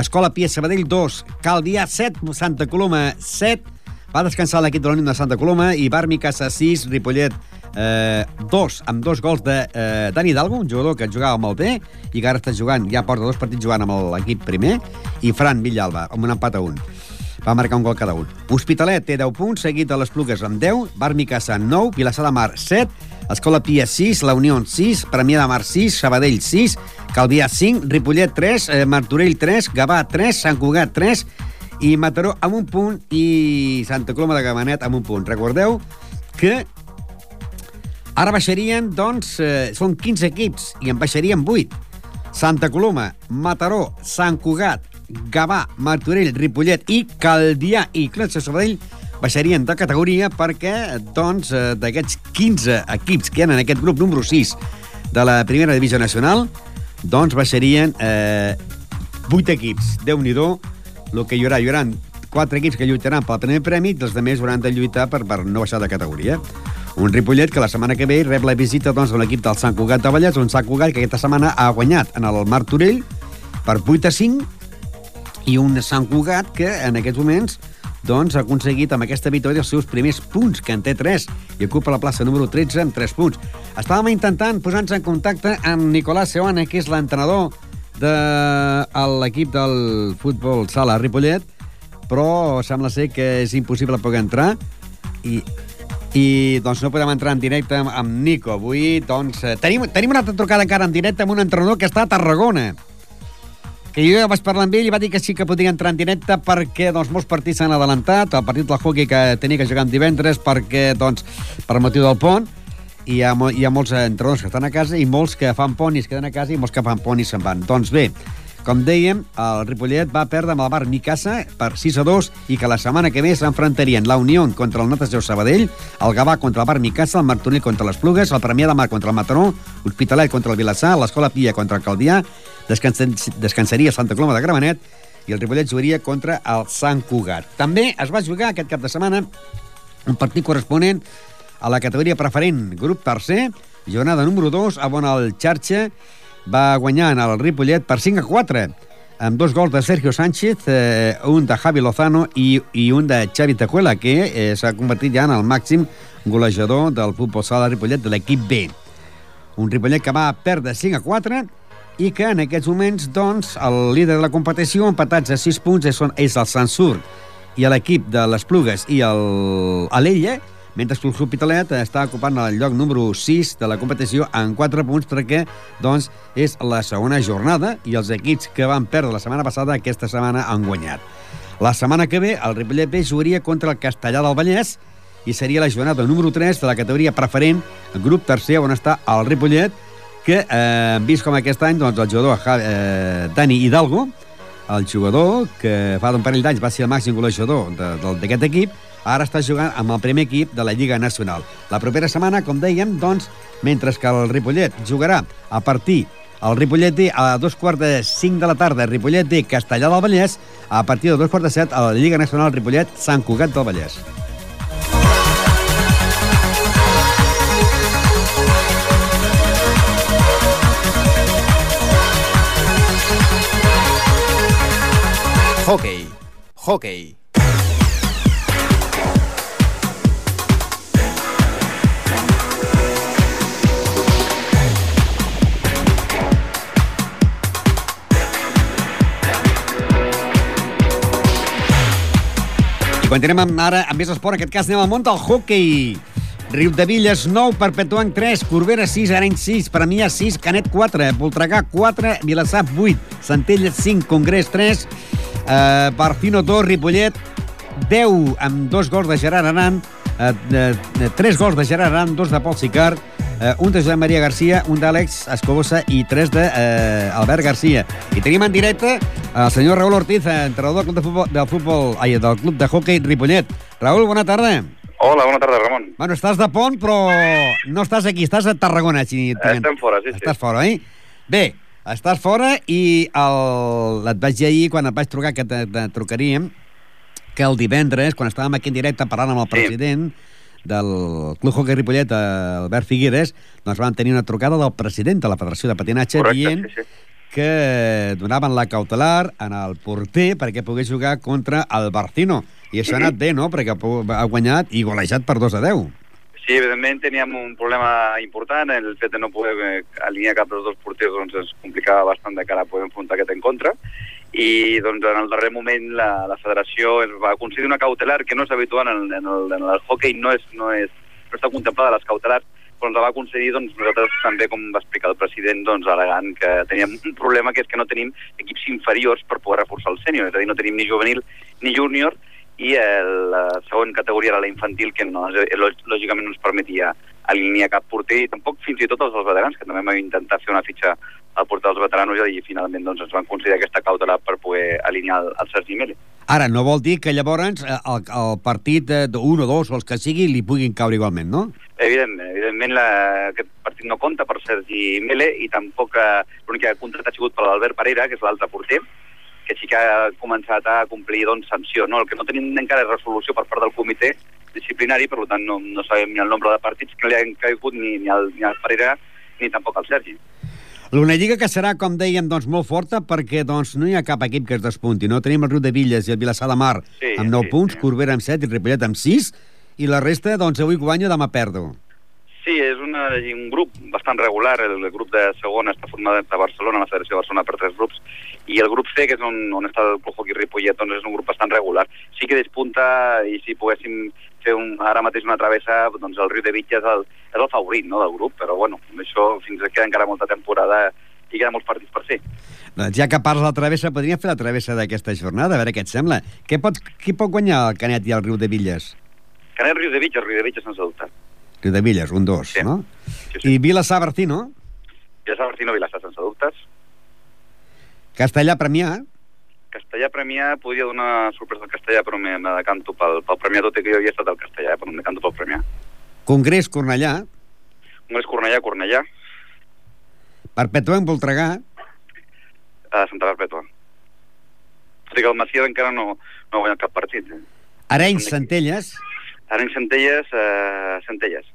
Escola Pia Sabadell 2, Calvià 7, Santa Coloma 7, va descansar l'equip de l'Unió de Santa Coloma i Bar Micasa 6, Ripollet eh, 2, amb dos gols de eh, Dani Hidalgo, un jugador que jugava molt bé i que ara està jugant, ja porta dos partits jugant amb l'equip primer, i Fran Villalba, amb un empat a un. Va marcar un gol cada un. Hospitalet té 10 punts, seguit de les Plugues amb 10, Bar Micasa 9, Vilassar de Mar 7, Escola Pia 6, La Unió 6, Premià de Mar 6, Sabadell 6, Calvià 5, Ripollet 3, eh, Martorell 3, Gavà 3, Sant Cugat 3 i Mataró amb un punt i Santa Coloma de Gamanet amb un punt. Recordeu que ara baixarien, doncs, eh, són 15 equips i en baixarien 8. Santa Coloma, Mataró, Sant Cugat, Gavà, Martorell, Ripollet i Caldià i Clet de Sabadell baixarien de categoria perquè, doncs, eh, d'aquests 15 equips que hi ha en aquest grup número 6 de la primera divisió nacional, doncs baixarien eh, 8 equips. déu nhi el que hi haurà. Hi haurà 4 equips que lluitaran pel primer premi i els altres hauran de lluitar per, per no baixar de categoria. Un Ripollet que la setmana que ve rep la visita doncs, de l'equip del Sant Cugat de Vallès, un Sant Cugat que aquesta setmana ha guanyat en el Martorell per 8 a 5 i un Sant Cugat que en aquests moments doncs, ha aconseguit amb aquesta victòria els seus primers punts, que en té 3, i ocupa la plaça número 13 amb 3 punts. Estàvem intentant posar-nos en contacte amb Nicolás Seoane, que és l'entrenador de l'equip del futbol sala Ripollet, però sembla ser que és impossible poder entrar i i doncs no podem entrar en directe amb, amb Nico. Avui doncs, eh, tenim, tenim una altra trucada encara en directe amb un entrenador que està a Tarragona que jo ja vaig parlar amb ell i va dir que sí que podia entrar en directe perquè doncs, molts partits s'han adelantat, el partit del hockey que tenia que jugar en divendres perquè, doncs, per motiu del pont, i hi ha, hi ha molts entrenadors que estan a casa i molts que fan pont i es queden a casa i molts que fan pont i se'n van. Doncs bé, com dèiem, el Ripollet va perdre amb el Bar Micasa per 6 a 2 i que la setmana que ve s'enfrontarien la Unió contra el Natació Sabadell, el Gavà contra el Bar Micasa, el Martorell contra les Plugues, el Premià de Mar contra el Mataró, l'Hospitalet contra el Vilassar, l'Escola Pia contra el Caldià, descansaria Santa Coloma de Gramenet i el Ripollet jugaria contra el Sant Cugat. També es va jugar aquest cap de setmana un partit corresponent a la categoria preferent, grup tercer, jornada número 2, a on el Xarxa va guanyar en el Ripollet per 5 a 4 amb dos gols de Sergio Sánchez, eh, un de Javi Lozano i, i un de Xavi Tejuela, que eh, s'ha convertit ja en el màxim golejador del futbol sala Ripollet de l'equip B. Un Ripollet que va perdre 5 a 4 i que en aquests moments, doncs, el líder de la competició, empatats a 6 punts, és, és el Sansur i l'equip de les Plugues i l'Ella, mentre que l'Hospitalet està ocupant el lloc número 6 de la competició en 4 punts perquè doncs, és la segona jornada i els equips que van perdre la setmana passada aquesta setmana han guanyat. La setmana que ve el Ripollet B jugaria contra el Castellà del Vallès i seria la jornada número 3 de la categoria preferent, grup tercer on està el Ripollet, que eh, vist com aquest any doncs, el jugador eh, Dani Hidalgo, el jugador que fa d'un parell d'anys va ser el màxim golejador d'aquest equip, ara està jugant amb el primer equip de la Lliga Nacional. La propera setmana, com dèiem, doncs, mentre que el Ripollet jugarà a partir el Ripollet D a dos quarts de cinc de la tarda, Ripollet D, Castellà del Vallès, a partir de dos quarts de set a la Lliga Nacional Ripollet, Sant Cugat del Vallès. Hockey. Hockey. I continuem amb, ara amb més esport. En aquest cas anem al món del hockey. Riu de Villes 9, Perpetuant 3, Corbera 6, Arenys 6, Premià 6, Canet 4, Voltregà 4, Vilassar 8, Centelles 5, Congrés 3, eh, Barcino 2, Ripollet 10, amb dos gols de Gerard Aran, eh, eh, tres gols de Gerard Aran, dos de Pol Sicard, eh, un de Josep Maria Garcia, un d'Àlex Escobosa i tres de, eh, Albert Garcia. I tenim en directe el senyor Raül Ortiz, entrenador del club de futbol, del, futbol, ai, del club de hockey Ripollet. Raül, bona tarda. Hola, bona tarda, Ramon. Bueno, estàs de pont, però no estàs aquí, estàs a Tarragona. Si Estem fora, sí, sí. Estàs fora, eh? Bé, estàs fora i el... et vaig dir ahir, quan et vaig trucar, que te, te trucaríem, que el divendres, quan estàvem aquí en directe parlant amb el Sí. Del Club Hockey Ripollet, Albert Figueres, doncs van tenir una trucada del president de la Federació de Patinatge Correcte, dient sí, sí. que donaven la cautelar en el porter perquè pogués jugar contra el Barcino. I això ha anat bé, no?, perquè ha guanyat i golejat per 2 a 10. Sí, evidentment teníem un problema important, el fet de no poder eh, alinear cap dels dos porters doncs, ens complicava bastant de cara a poder enfrontar aquest en contra i doncs, en el darrer moment la, la federació ens va concedir una cautelar que no és habitual en, en, el, en el hockey, no, és, no, és, no està contemplada les cautelars, però ens la va concedir doncs, nosaltres també, com va explicar el president, doncs, al·legant que teníem un problema que és que no tenim equips inferiors per poder reforçar el sènior, és a dir, no tenim ni juvenil ni júnior, i eh, la segona categoria era la infantil, que no, lògicament no ens permetia alinear cap porter, i tampoc fins i tot els veterans, que també vam intentar fer una fitxa al porter veteranos i finalment doncs, ens van considerar aquesta cautela per poder alinear el, el Sergi Mele. Ara, no vol dir que llavors eh, el, el partit d'un o dos o els que sigui li puguin caure igualment, no? Evidentment, evidentment la, aquest partit no compta per Sergi Mele i tampoc eh, l'únic que ha contratat ha sigut per l'Albert Pereira, que és l'altre porter, que sí que ha començat a complir doncs, sanció. No? El que no tenim encara és resolució per part del comitè disciplinari, per tant no, no sabem ni el nombre de partits que li han caigut ni, ni, al, ni al Pereira ni tampoc al Sergi. L'una lliga que serà, com dèiem, doncs, molt forta perquè doncs, no hi ha cap equip que es despunti. No? Tenim el Riu de Villes i el Vilassar de Mar sí, amb 9 sí, punts, sí. Corbera amb 7 i Ripollet amb 6, i la resta, doncs, avui guanyo, demà perdo. Sí, és una, un grup bastant regular. El, el grup de segona està format a Barcelona, la Federació de Barcelona, per tres grups, i el grup C, que és on, on està el Club Hockey Ripollet, doncs és un grup bastant regular. Sí que despunta, i si poguéssim fer un, ara mateix una travessa, doncs el Riu de Vitges és el, és el favorit no, del grup, però bueno, això fins que queda encara molta temporada i queden molts partits per ser. Doncs ja que parles de la travessa, podríem fer la travessa d'aquesta jornada, a veure què et sembla. Què pot, qui pot guanyar el Canet i el Riu de Villes? Canet, Riu de Vitges, Riu de Vitges sense dubte. Riu de Villes, un dos, sí. no? Sí, sí. I Vilassar Bertino? Vilassar Bertino, Vilassar, sense dubtes. Castellà Premià? Castellà Premià, podria donar sorpresa al Castellà, però me, me decanto pel, pel Premià, tot i que jo havia estat al Castellà, eh, però em decanto pel Premià. Congrés Cornellà? Congrés Cornellà, Cornellà. Perpetua en Voltregà? A Santa Perpètua. Tot i que el Macià encara no, no ha guanyat cap partit. Eh? Arenys, Centelles? Arenys, Centelles, eh, Centelles.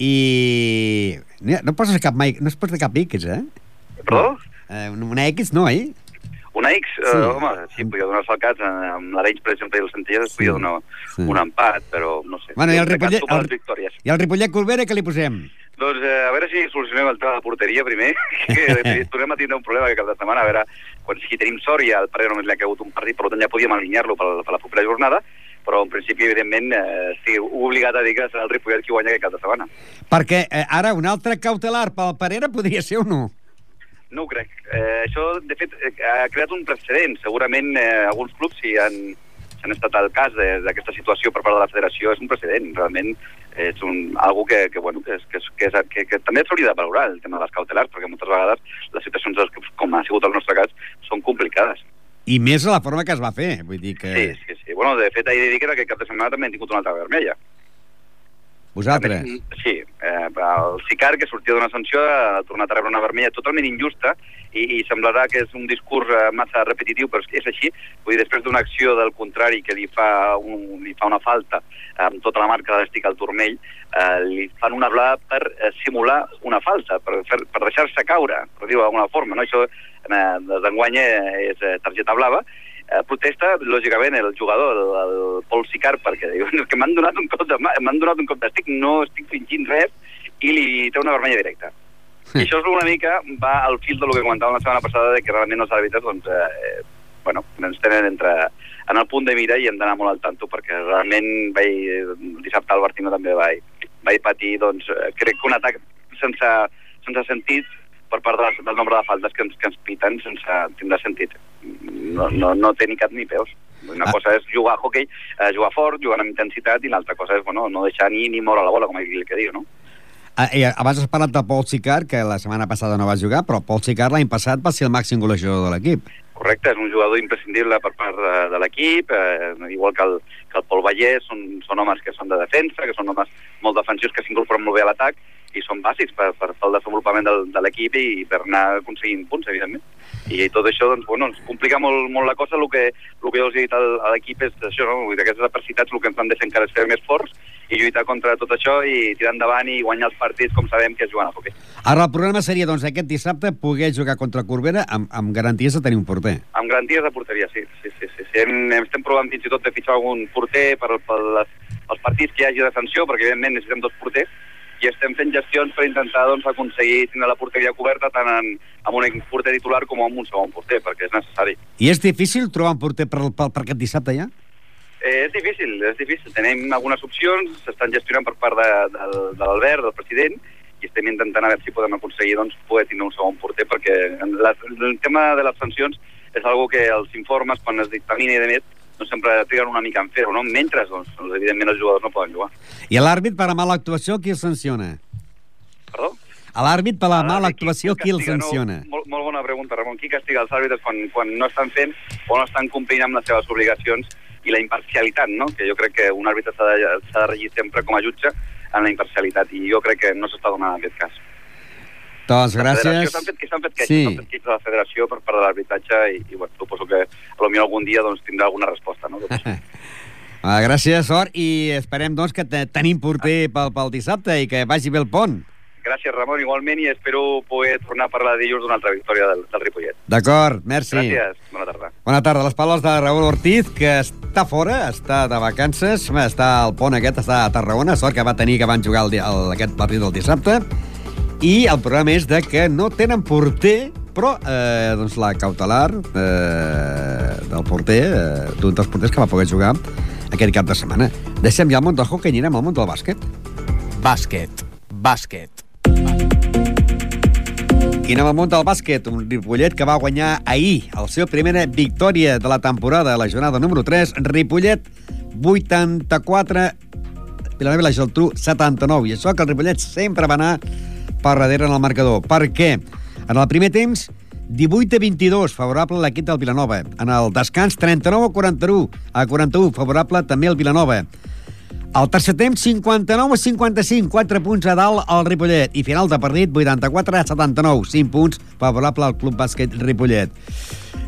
I... No poses cap mai... No es posa cap X, eh? Perdó? Eh, una X no, eh? Una X? Sí. Uh, home, sí, podia donar el cas. Amb l'Arenys, per exemple, i el Centelles sí. podia donar sí. un empat, però no sé. Bueno, i el Ripollet, el, i el Ripollet Corbera, què li posem? Doncs eh, a veure si solucionem el tema de porteria primer, <laughs> que tornem a tindre un problema que cap de setmana, a veure, quan si tenim sort i al Pereira només li ha caigut un partit, per tant ja podíem alinear-lo per, per la propera jornada, però en principi, evidentment, eh, estic obligat a dir que serà el Ripollet qui guanya aquest cap de setmana. Perquè eh, ara un altre cautelar pel Parera podria ser o no? No ho crec. Eh, això, de fet, eh, ha creat un precedent. Segurament eh, alguns clubs, si han, han estat al cas d'aquesta situació per part de la federació, és un precedent. Realment és un, algo que, que, bueno, que, que, que, que, que, que també s'hauria de valorar, el tema de les cautelars, perquè moltes vegades les situacions dels clubs, com ha sigut el nostre cas, són complicades. I més a la forma que es va fer, vull dir que... Sí, sí, sí. Bueno, de fet, he de dir que aquest cap de setmana també hem tingut una altra vermella. Vosaltres? Sí, eh, el Sicar, que sortia d'una sanció, ha tornat a rebre una vermella totalment injusta i, i semblarà que és un discurs eh, massa repetitiu, però és així. Vull dir, després d'una acció del contrari que li fa, un, li fa una falta amb tota la marca de l'estic al turmell, eh, li fan una blada per eh, simular una falta, per, fer, per deixar-se caure, per dir-ho d'alguna forma. No? Això eh, d'enguany és eh, targeta blava, eh, protesta, lògicament, el jugador, el, el Pol Sicar, perquè diu que m'han donat un cop de m'han donat un cop d'estic, no estic fingint res, i li té una vermella directa. I això és una mica, va al fil del que comentàvem la setmana passada, de que realment els àrbitres, doncs, eh, bueno, ens tenen entre, en el punt de mira i hem d'anar molt al tanto, perquè realment vaig, dissabte al Bartino també vaig, vaig patir, doncs, eh, crec que un atac sense, sense sentit per part de, del nombre de faltes que ens, que ens piten sense tindre sentit. No, no, no té ni cap ni peus. Una ah. cosa és jugar a hockey, eh, jugar fort, jugar amb intensitat, i l'altra cosa és bueno, no deixar ni, ni moure la bola, com el que diu, no? Ah, i abans has parlat de Paul Sicar, que la setmana passada no va jugar, però Paul Sicar l'any passat va ser el màxim golejador de l'equip. Correcte, és un jugador imprescindible per part de, de l'equip, eh, igual que el, que el Pol Vallès, són, són homes que són de defensa, que són homes molt defensius, que s'incorporen molt bé a l'atac, i són bàsics per, per, el desenvolupament del, de l'equip i per anar aconseguint punts, evidentment. I tot això, doncs, bueno, ens complica molt, molt la cosa. El que, el que jo els he dit a l'equip és això, no? Aquestes adversitats el que ens van deixar encara és fer més forts i lluitar contra tot això i tirar endavant i guanyar els partits com sabem que és jugant a hockey. Ara el problema seria, doncs, aquest dissabte poder jugar contra Corbera amb, amb garanties de tenir un porter. Amb garanties de porteria, sí. sí, sí, sí, sí. Hem, estem provant fins i tot de fitxar algun porter per, per les, els partits que hi hagi de sanció, perquè evidentment necessitem dos porters, i estem fent gestions per intentar doncs, aconseguir tenir la porteria coberta tant en, amb un porter titular com amb un segon porter, perquè és necessari. I és difícil trobar un porter per, per, per aquest dissabte ja? Eh, és difícil, és difícil. Tenim algunes opcions, s'estan gestionant per part de, de, de l'Albert, del president, i estem intentant a veure si podem aconseguir doncs, poder tenir un segon porter, perquè la, el tema de les sancions és algo que els informes, quan es dictamina i de més, doncs sempre triguen una mica en fer-ho, no? Mentre, doncs, doncs, evidentment, els jugadors no poden jugar. I l'àrbit per la mala actuació, qui el sanciona? Perdó? A l'àrbit per la Ah, mala qui- actuació, qui el sanciona? No? Molt, molt bona pregunta, Ramon. Qui castiga els àrbitres quan, quan no estan fent o no estan complint amb les seves obligacions i la imparcialitat, no? Que jo crec que un àrbitre s'ha de, de regir sempre com a jutge en la imparcialitat i jo crec que no s'està donant en aquest cas. Doncs gràcies. S'han fet, que s'han fet queixes, Sí. fet queixes a la federació per part de l'arbitratge i, i bueno, suposo que potser algun dia doncs, tindrà alguna resposta, no? Això. <laughs> Ah, gràcies, sort, i esperem doncs, que te- tenim porter pel, pel dissabte i que vagi bé el pont. Gràcies, Ramon, igualment, i espero poder tornar a parlar dilluns d'una altra victòria del, del Ripollet. D'acord, merci. Gràcies, bona tarda. Bona tarda. Les paraules de Raül Ortiz, que està fora, està de vacances, està al pont aquest, està a Tarragona, sort que va tenir que van jugar el, el, aquest partit del dissabte, i el problema és de que no tenen porter, però eh, doncs la cautelar eh, del porter, eh, d'un dels porters que va poder jugar aquest cap de setmana. Deixem ja el món del hockey i anirem al món del bàsquet. Bàsquet. Bàsquet. I anem al món del bàsquet, un Ripollet que va guanyar ahir el seu primera victòria de la temporada, la jornada número 3, Ripollet 84, Vilanova i la Geltrú 79. I això que el Ripollet sempre va anar per darrere en el marcador. Per què? En el primer temps, 18 a 22, favorable a l'equip del Vilanova. En el descans, 39 a 41, a 41, favorable també al Vilanova. Al tercer temps, 59 a 55, 4 punts a dalt al Ripollet. I final de partit, 84 a 79, 5 punts favorable al Club Bàsquet Ripollet.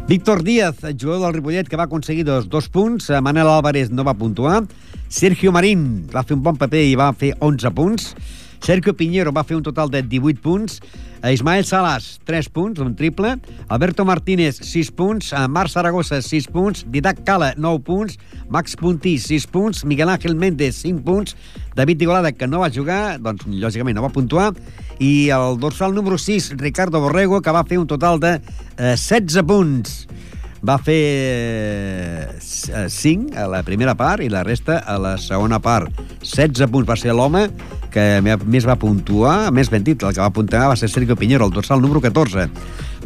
Víctor Díaz, jugador del Ripollet, que va aconseguir dos, dos punts. Manel Álvarez no va puntuar. Sergio Marín va fer un bon paper i va fer 11 punts. Sergio Piñero va fer un total de 18 punts. Eh, Ismael Salas, 3 punts, un triple. Alberto Martínez, 6 punts. Eh, Marc Saragossa, 6 punts. Didac Cala, 9 punts. Max Puntí, 6 punts. Miguel Ángel Méndez, 5 punts. David Igualada, que no va jugar, doncs lògicament no va puntuar. I el dorsal número 6, Ricardo Borrego, que va fer un total de eh, 16 punts va fer 5 a la primera part i la resta a la segona part. 16 punts va ser l'home que més va puntuar, més ben dit, el que va puntuar va ser Sergio Piñero, el dorsal número 14,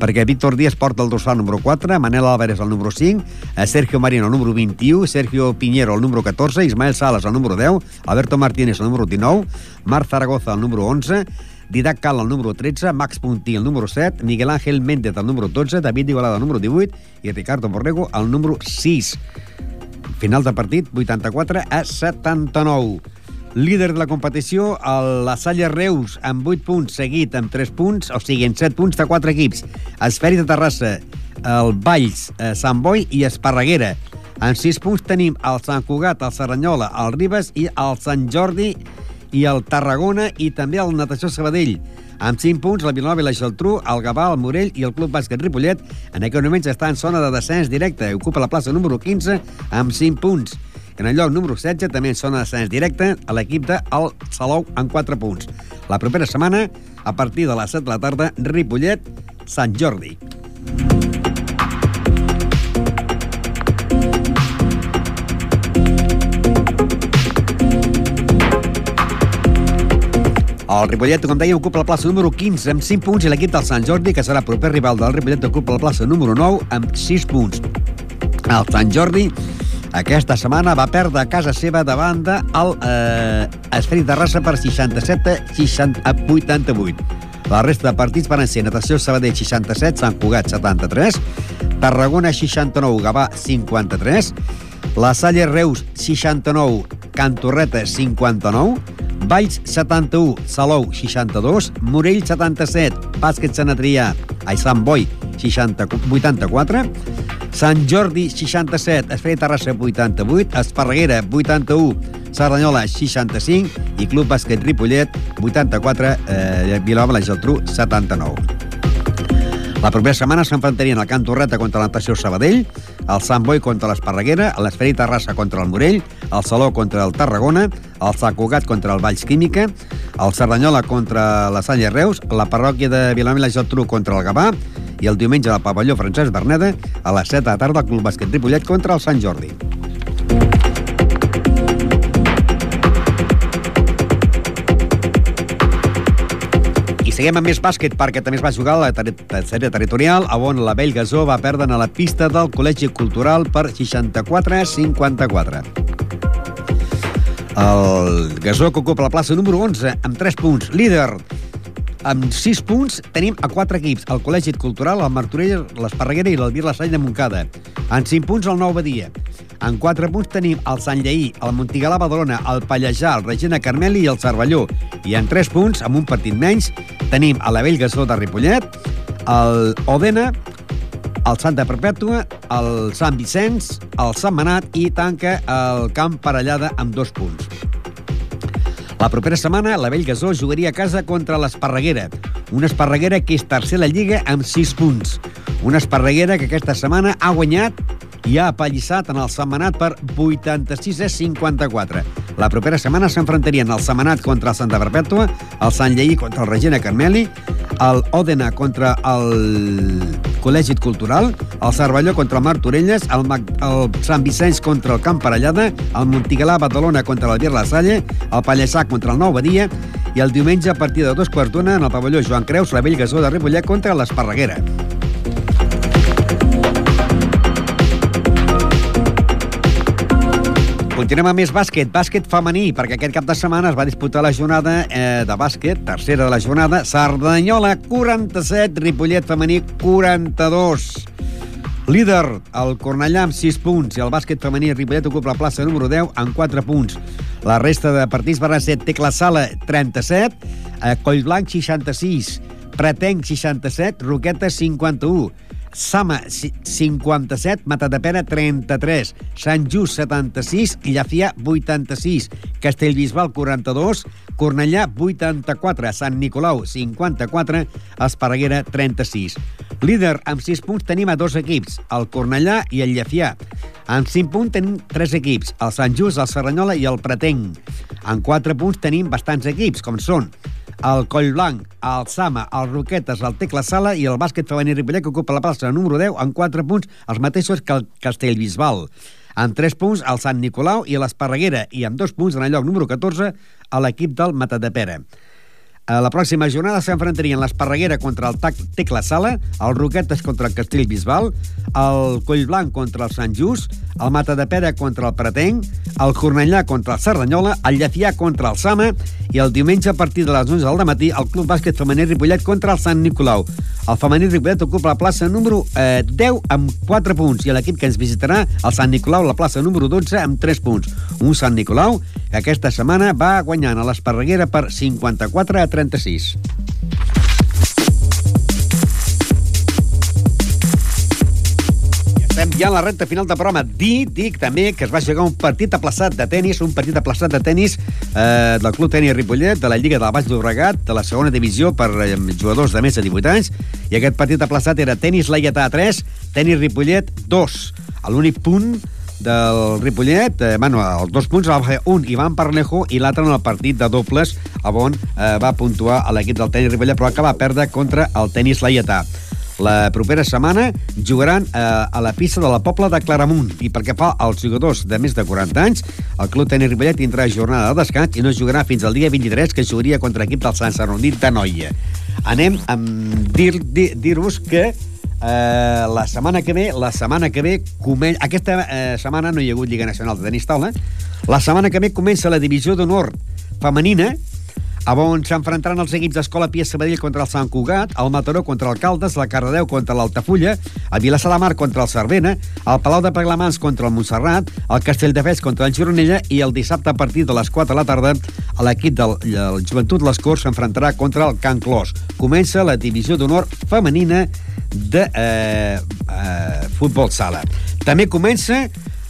perquè Víctor Díaz porta el dorsal número 4, Manel Álvarez el número 5, eh, Sergio Marino el número 21, Sergio Piñero el número 14, Ismael Salas el número 10, Alberto Martínez el número 19, Marc Zaragoza el número 11, Didac Cal, el número 13, Max Puntí, el número 7, Miguel Ángel Méndez, el número 12, David Igualada, el número 18 i Ricardo Borrego, el número 6. Final de partit, 84 a 79. Líder de la competició, el La Salle Reus, amb 8 punts, seguit amb 3 punts, o sigui, en 7 punts de 4 equips. Esferi de Terrassa, el Valls, eh, Sant Boi i Esparreguera. En 6 punts tenim el Sant Cugat, el Serranyola, el Ribes i el Sant Jordi i el Tarragona i també el Natació Sabadell. Amb 5 punts, la Vilanova i la Geltrú, el Gavà, el Morell i el Club Bàsquet Ripollet en aquest moment està en zona de descens directe. Ocupa la plaça número 15 amb 5 punts. En el lloc número 16 també en zona de descens directe a l'equip de el Salou amb 4 punts. La propera setmana, a partir de les 7 de la tarda, Ripollet, Sant Jordi. El Ripollet, com dèiem, ocupa la plaça número 15 amb 5 punts i l'equip del Sant Jordi, que serà proper rival del Ripollet, ocupa la plaça número 9 amb 6 punts. El Sant Jordi aquesta setmana va perdre a casa seva davant del eh, Esferit de Rassa per 67 a 60 a 88. La resta de partits van ser Natació Sabadell 67, Sant Cugat 73, Tarragona 69, Gavà 53, La Salle Reus 69, Cantorreta 59, Valls 71, Salou 62, Morell 77, Bàsquet Sant Adrià, ai, Sant Boi 60, 84, Sant Jordi 67, Esfera Terrassa 88, Esparreguera 81, Cerdanyola 65 i Club Bàsquet Ripollet 84, eh, Vilanova la Geltrú 79. La propera setmana s'enfrontarien el Can Torreta contra la Natació Sabadell, el Sant Boi contra l'Esparreguera, l'Esferi Terrassa contra el Morell, el Saló contra el Tarragona, el Sant Cugat contra el Valls Química, el Cerdanyola contra la Salle Reus, la parròquia de Vilanova i la Geltrú contra el Gavà i el diumenge al pavelló Francesc Berneda a les 7 de la tarda el Club Bàsquet Ripollet contra el Sant Jordi. Seguim amb més bàsquet perquè també es va jugar a la ter tercera territorial on la Vell Gasó va perdre a la pista del Col·legi Cultural per 64-54. El Gasó que ocupa la plaça número 11 amb 3 punts. Líder amb 6 punts tenim a 4 equips. El Col·legi Cultural, el Martorell, l'Esparreguera i l'Albir La Salle de Montcada. En 5 punts el Nou Badia. En 4 punts tenim el Sant Lleí, el Montigalà Badalona, el Pallejà, el Regina Carmeli i el Cervelló. I en 3 punts, amb un partit menys, tenim a la Vell Gasó de Ripollet, el Odena, el Santa Perpètua, el Sant Vicenç, el Sant Manat i tanca el Camp Parellada amb dos punts. La propera setmana, la Vell Gasó jugaria a casa contra l'Esparreguera. Una Esparreguera que és tercer a la Lliga amb 6 punts. Una Esparreguera que aquesta setmana ha guanyat i ha apallissat en el Setmanat per 86 a 54. La propera setmana s'enfrontarien el Setmanat contra el Santa Perpètua, el Sant Lleí contra el Regina Carmeli, el Òdena contra el Col·legi Cultural, el Cervelló contra el Martorelles, el, Mac, el Sant Vicenç contra el Camp Parellada, el Montigalà Badalona contra Vir La Salle, el Pallessà contra el Nou Badia i el diumenge a partir de dos quarts d'una en el pavelló Joan Creus, la Vell Gasó de Ripollet contra l'Esparreguera. Continuem amb més bàsquet, bàsquet femení, perquè aquest cap de setmana es va disputar la jornada eh, de bàsquet, tercera de la jornada, Sardanyola 47, Ripollet femení 42. Líder, el Cornellà amb 6 punts i el bàsquet femení Ripollet ocupa la plaça número 10 amb 4 punts. La resta de partits van ser Tecla Sala 37, eh, Collblanc 66, Pretenc 67, Roqueta 51, Sama 57, Matadepera 33, Sant Just 76, Llafià 86, Castellbisbal 42, Cornellà 84, Sant Nicolau 54, Esparreguera 36. Líder amb 6 punts tenim a dos equips, el Cornellà i el Llafià. Amb 5 punts tenim 3 equips, el Sant Just, el Serranyola i el Pretenc. En 4 punts tenim bastants equips, com són el Collblanc, el Sama, el Roquetes, el Tecla Sala i el bàsquet femení Ripollet, que ocupa la plaça número 10 amb 4 punts, els mateixos que el Castellbisbal. Amb 3 punts el Sant Nicolau i l'Esparreguera i amb 2 punts en el lloc número 14 a l'equip del Matadepera. A la pròxima jornada s'enfrontarien l'Esparreguera contra el Tac Tecla Sala, el Roquetes contra el Castell Bisbal, el Collblanc contra el Sant Just, el Mata de Pera contra el Pretenc, el Cornellà contra el Cerdanyola, el Llefià contra el Sama i el diumenge a partir de les 11 del matí el Club Bàsquet Femení Ripollet contra el Sant Nicolau. El femení Ripollet ocupa la plaça número eh, 10 amb 4 punts i l'equip que ens visitarà, el Sant Nicolau, la plaça número 12 amb 3 punts. Un Sant Nicolau que aquesta setmana va guanyant a l'Esparreguera per 54 a 36. Estem ja en la recta final del programa. Dir, dic també que es va jugar un partit aplaçat de tennis, un partit aplaçat de tennis eh, del Club Tenis Ripollet, de la Lliga del Baix Llobregat, de la segona divisió per eh, jugadors de més de 18 anys, i aquest partit aplaçat era tenis Laietà 3, tenis Ripollet 2. L'únic punt del Ripollet, eh, bueno, els dos punts va fer un Ivan Parlejo i l'altre en el partit de dobles on eh, va puntuar a l'equip del tenis Ripollet però que va perdre contra el tenis Laietà. La propera setmana jugaran eh, a la pista de la Pobla de Claramunt i perquè fa als jugadors de més de 40 anys, el Club Tenis Ripollet tindrà jornada de descans i no jugarà fins al dia 23 que jugaria contra l'equip del Sant Sarrondí de Noia. Anem a dir-vos dir, dir que Eh, la setmana que ve, la setmana que ve, comen... aquesta eh, setmana no hi ha hagut Lliga Nacional de Tenis Taula, la setmana que ve comença la divisió d'honor femenina, on s'enfrontaran els equips d'Escola Pia Sabadell contra el Sant Cugat, el Mataró contra el Caldes, la Cardedeu contra l'Altafulla, el Vilassar de Mar contra el Cervena, el Palau de Paglamans contra el Montserrat, el Castelldefels contra el Gironella i el dissabte a partir de les 4 de la tarda l'equip del el Joventut Les Corts s'enfrontarà contra el Can Clos. Comença la divisió d'honor femenina de eh, eh, futbol sala. També comença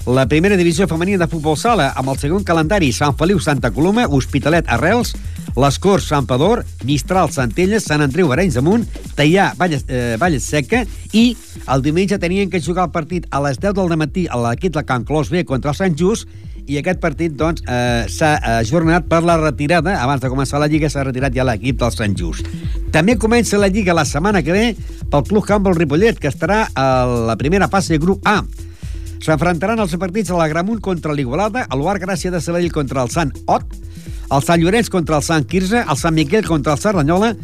la primera divisió femenina de futbol sala amb el segon calendari Sant Feliu Santa Coloma, Hospitalet Arrels, les Corts Sant Pador, Mistral Centelles, Sant Andreu Arenys Amunt, Teià Valles, eh, Valles Seca i el diumenge tenien que jugar el partit a les 10 del matí a l'equip de Can Clos B contra el Sant Just i aquest partit doncs, eh, s'ha ajornat per la retirada, abans de començar la Lliga s'ha retirat ja l'equip del Sant Just. També comença la Lliga la setmana que ve pel Club Campbell Ripollet, que estarà a la primera fase grup A. S'enfrontaran els partits a la Gramunt contra l'Igualada, el Bar Gràcia de Sabadell contra el Sant Ot, el Sant Llorenç contra el Sant Quirze, el Sant Miquel contra el Cerdanyola,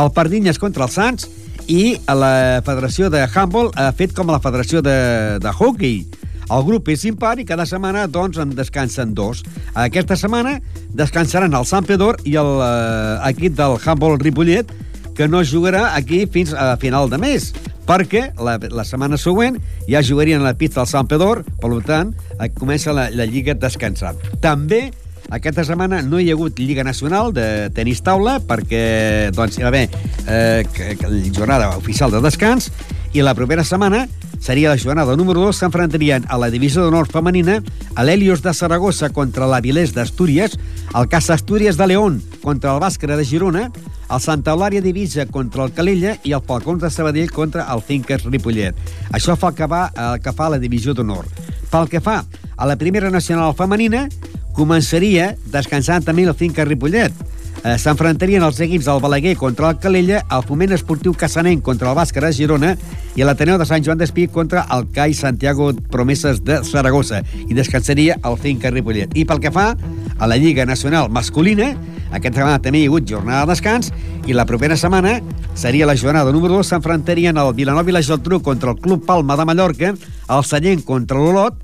el Pardinyes contra els Sants i la Federació de Handball ha fet com la Federació de, de Hockey. El grup és impar i cada setmana doncs, en descansen dos. Aquesta setmana descansaran el Sant Pedor i l'equip del Handball Ripollet, que no jugarà aquí fins a final de mes perquè la, la setmana següent ja jugarien a la pista del Sant Pedor, per tant, eh, comença la, la Lliga descansant. També aquesta setmana no hi ha hagut Lliga Nacional de tenis taula perquè doncs, hi va haver eh, jornada oficial de descans i la propera setmana seria la jornada número 2, s'enfrontarien a la divisió d'honor femenina a l'Helios de Saragossa contra l'Avilés d'Astúries, el Casa Astúries de León contra el Bàscara de Girona, el Santa Eulària d'Ivisa contra el Calella i el Falcons de Sabadell contra el Finques Ripollet. Això fa el que, va, el que fa la divisió d'honor. Pel que fa a la primera nacional femenina, començaria descansant també el Finques Ripollet. Eh, s'enfrontarien els equips del Balaguer contra el Calella, el Foment Esportiu Cassanenc contra el Bàscara Girona i l'Ateneu de Sant Joan d'Espí contra el CAI Santiago Promeses de Saragossa. I descansaria el Finca Ripollet. I pel que fa a la Lliga Nacional Masculina, aquesta setmana també hi ha hagut jornada de descans i la propera setmana seria la jornada número 2, s'enfrontarien el Vilanova i la Geltrú contra el Club Palma de Mallorca, el Sallent contra l'Olot,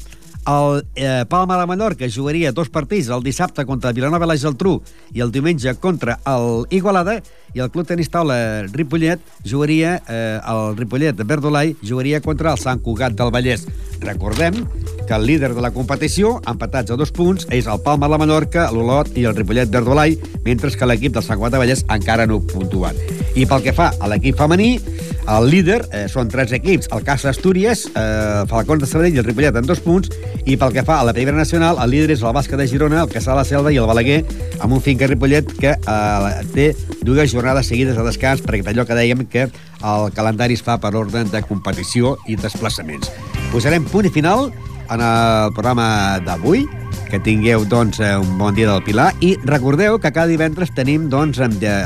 el eh, Palma de Mallorca jugaria dos partits, el dissabte contra Vilanova i la Geltrú i el diumenge contra el Igualada, i el Club Tenis Taula Ripollet jugaria, eh, el Ripollet de Verdolai jugaria contra el Sant Cugat del Vallès. Recordem que el líder de la competició, empatats a dos punts, és el Palma de Mallorca, l'Olot i el Ripollet Verdolai, mentre que l'equip del Sant Cugat del Vallès encara no puntuat. I pel que fa a l'equip femení, el líder eh, són tres equips, el Casa Astúries, eh, Falcons de Sabadell i el Ripollet en dos punts, i pel que fa a la primera nacional, el líder és el Bàsquet de Girona, el Caçà la Selva i el Balaguer, amb un finca Ripollet que eh, té dues jornades seguides de descans, perquè allò que dèiem que el calendari es fa per ordre de competició i desplaçaments. Posarem punt i final en el programa d'avui, que tingueu doncs, un bon dia del Pilar. I recordeu que cada divendres tenim doncs,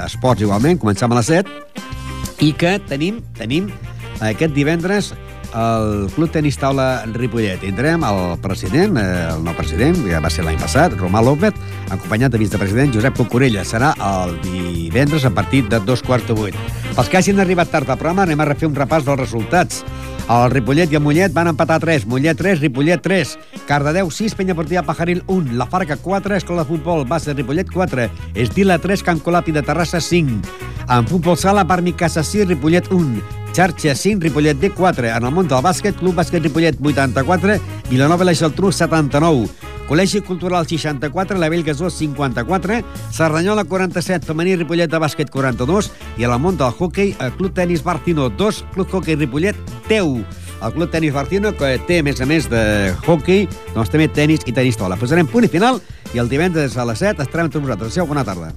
esports igualment, començam a les 7 i que tenim, tenim aquest divendres el Club Tenis Taula Ripollet. Tindrem el president, eh, el nou president, que va ser l'any passat, Romà López, acompanyat de vicepresident Josep Cucurella. Serà el divendres a partir de dos quarts de vuit. Pels que hagin arribat tard al programa, anem a refer un repàs dels resultats. El Ripollet i el Mollet van empatar 3, Mollet 3, Ripollet 3, Cardedeu 6, Portilla Pajaril 1, La Farca 4, Escola de Futbol Base Ripollet 4, Estila 3, Can Colapi de Terrassa 5. En futbol sala, Parmi Casa 6, Ripollet 1, Xarxa 5, Ripollet D4. En el món del bàsquet, Club Bàsquet Ripollet 84, Vilanova i la Geltrú 79. Col·legi Cultural 64, la Bellgasó 54, Cerdanyola 47, Femení Ripollet de bàsquet 42 i a la món del hockey, el Club Tenis Bartino 2, Club Hockey Ripollet 10. El Club Tenis Bartino, que té, a més a més de hockey, doncs també tenis i tenis tola. Posarem punt i final i el divendres a les 7 estarem amb tots vosaltres. Adéu, bona tarda.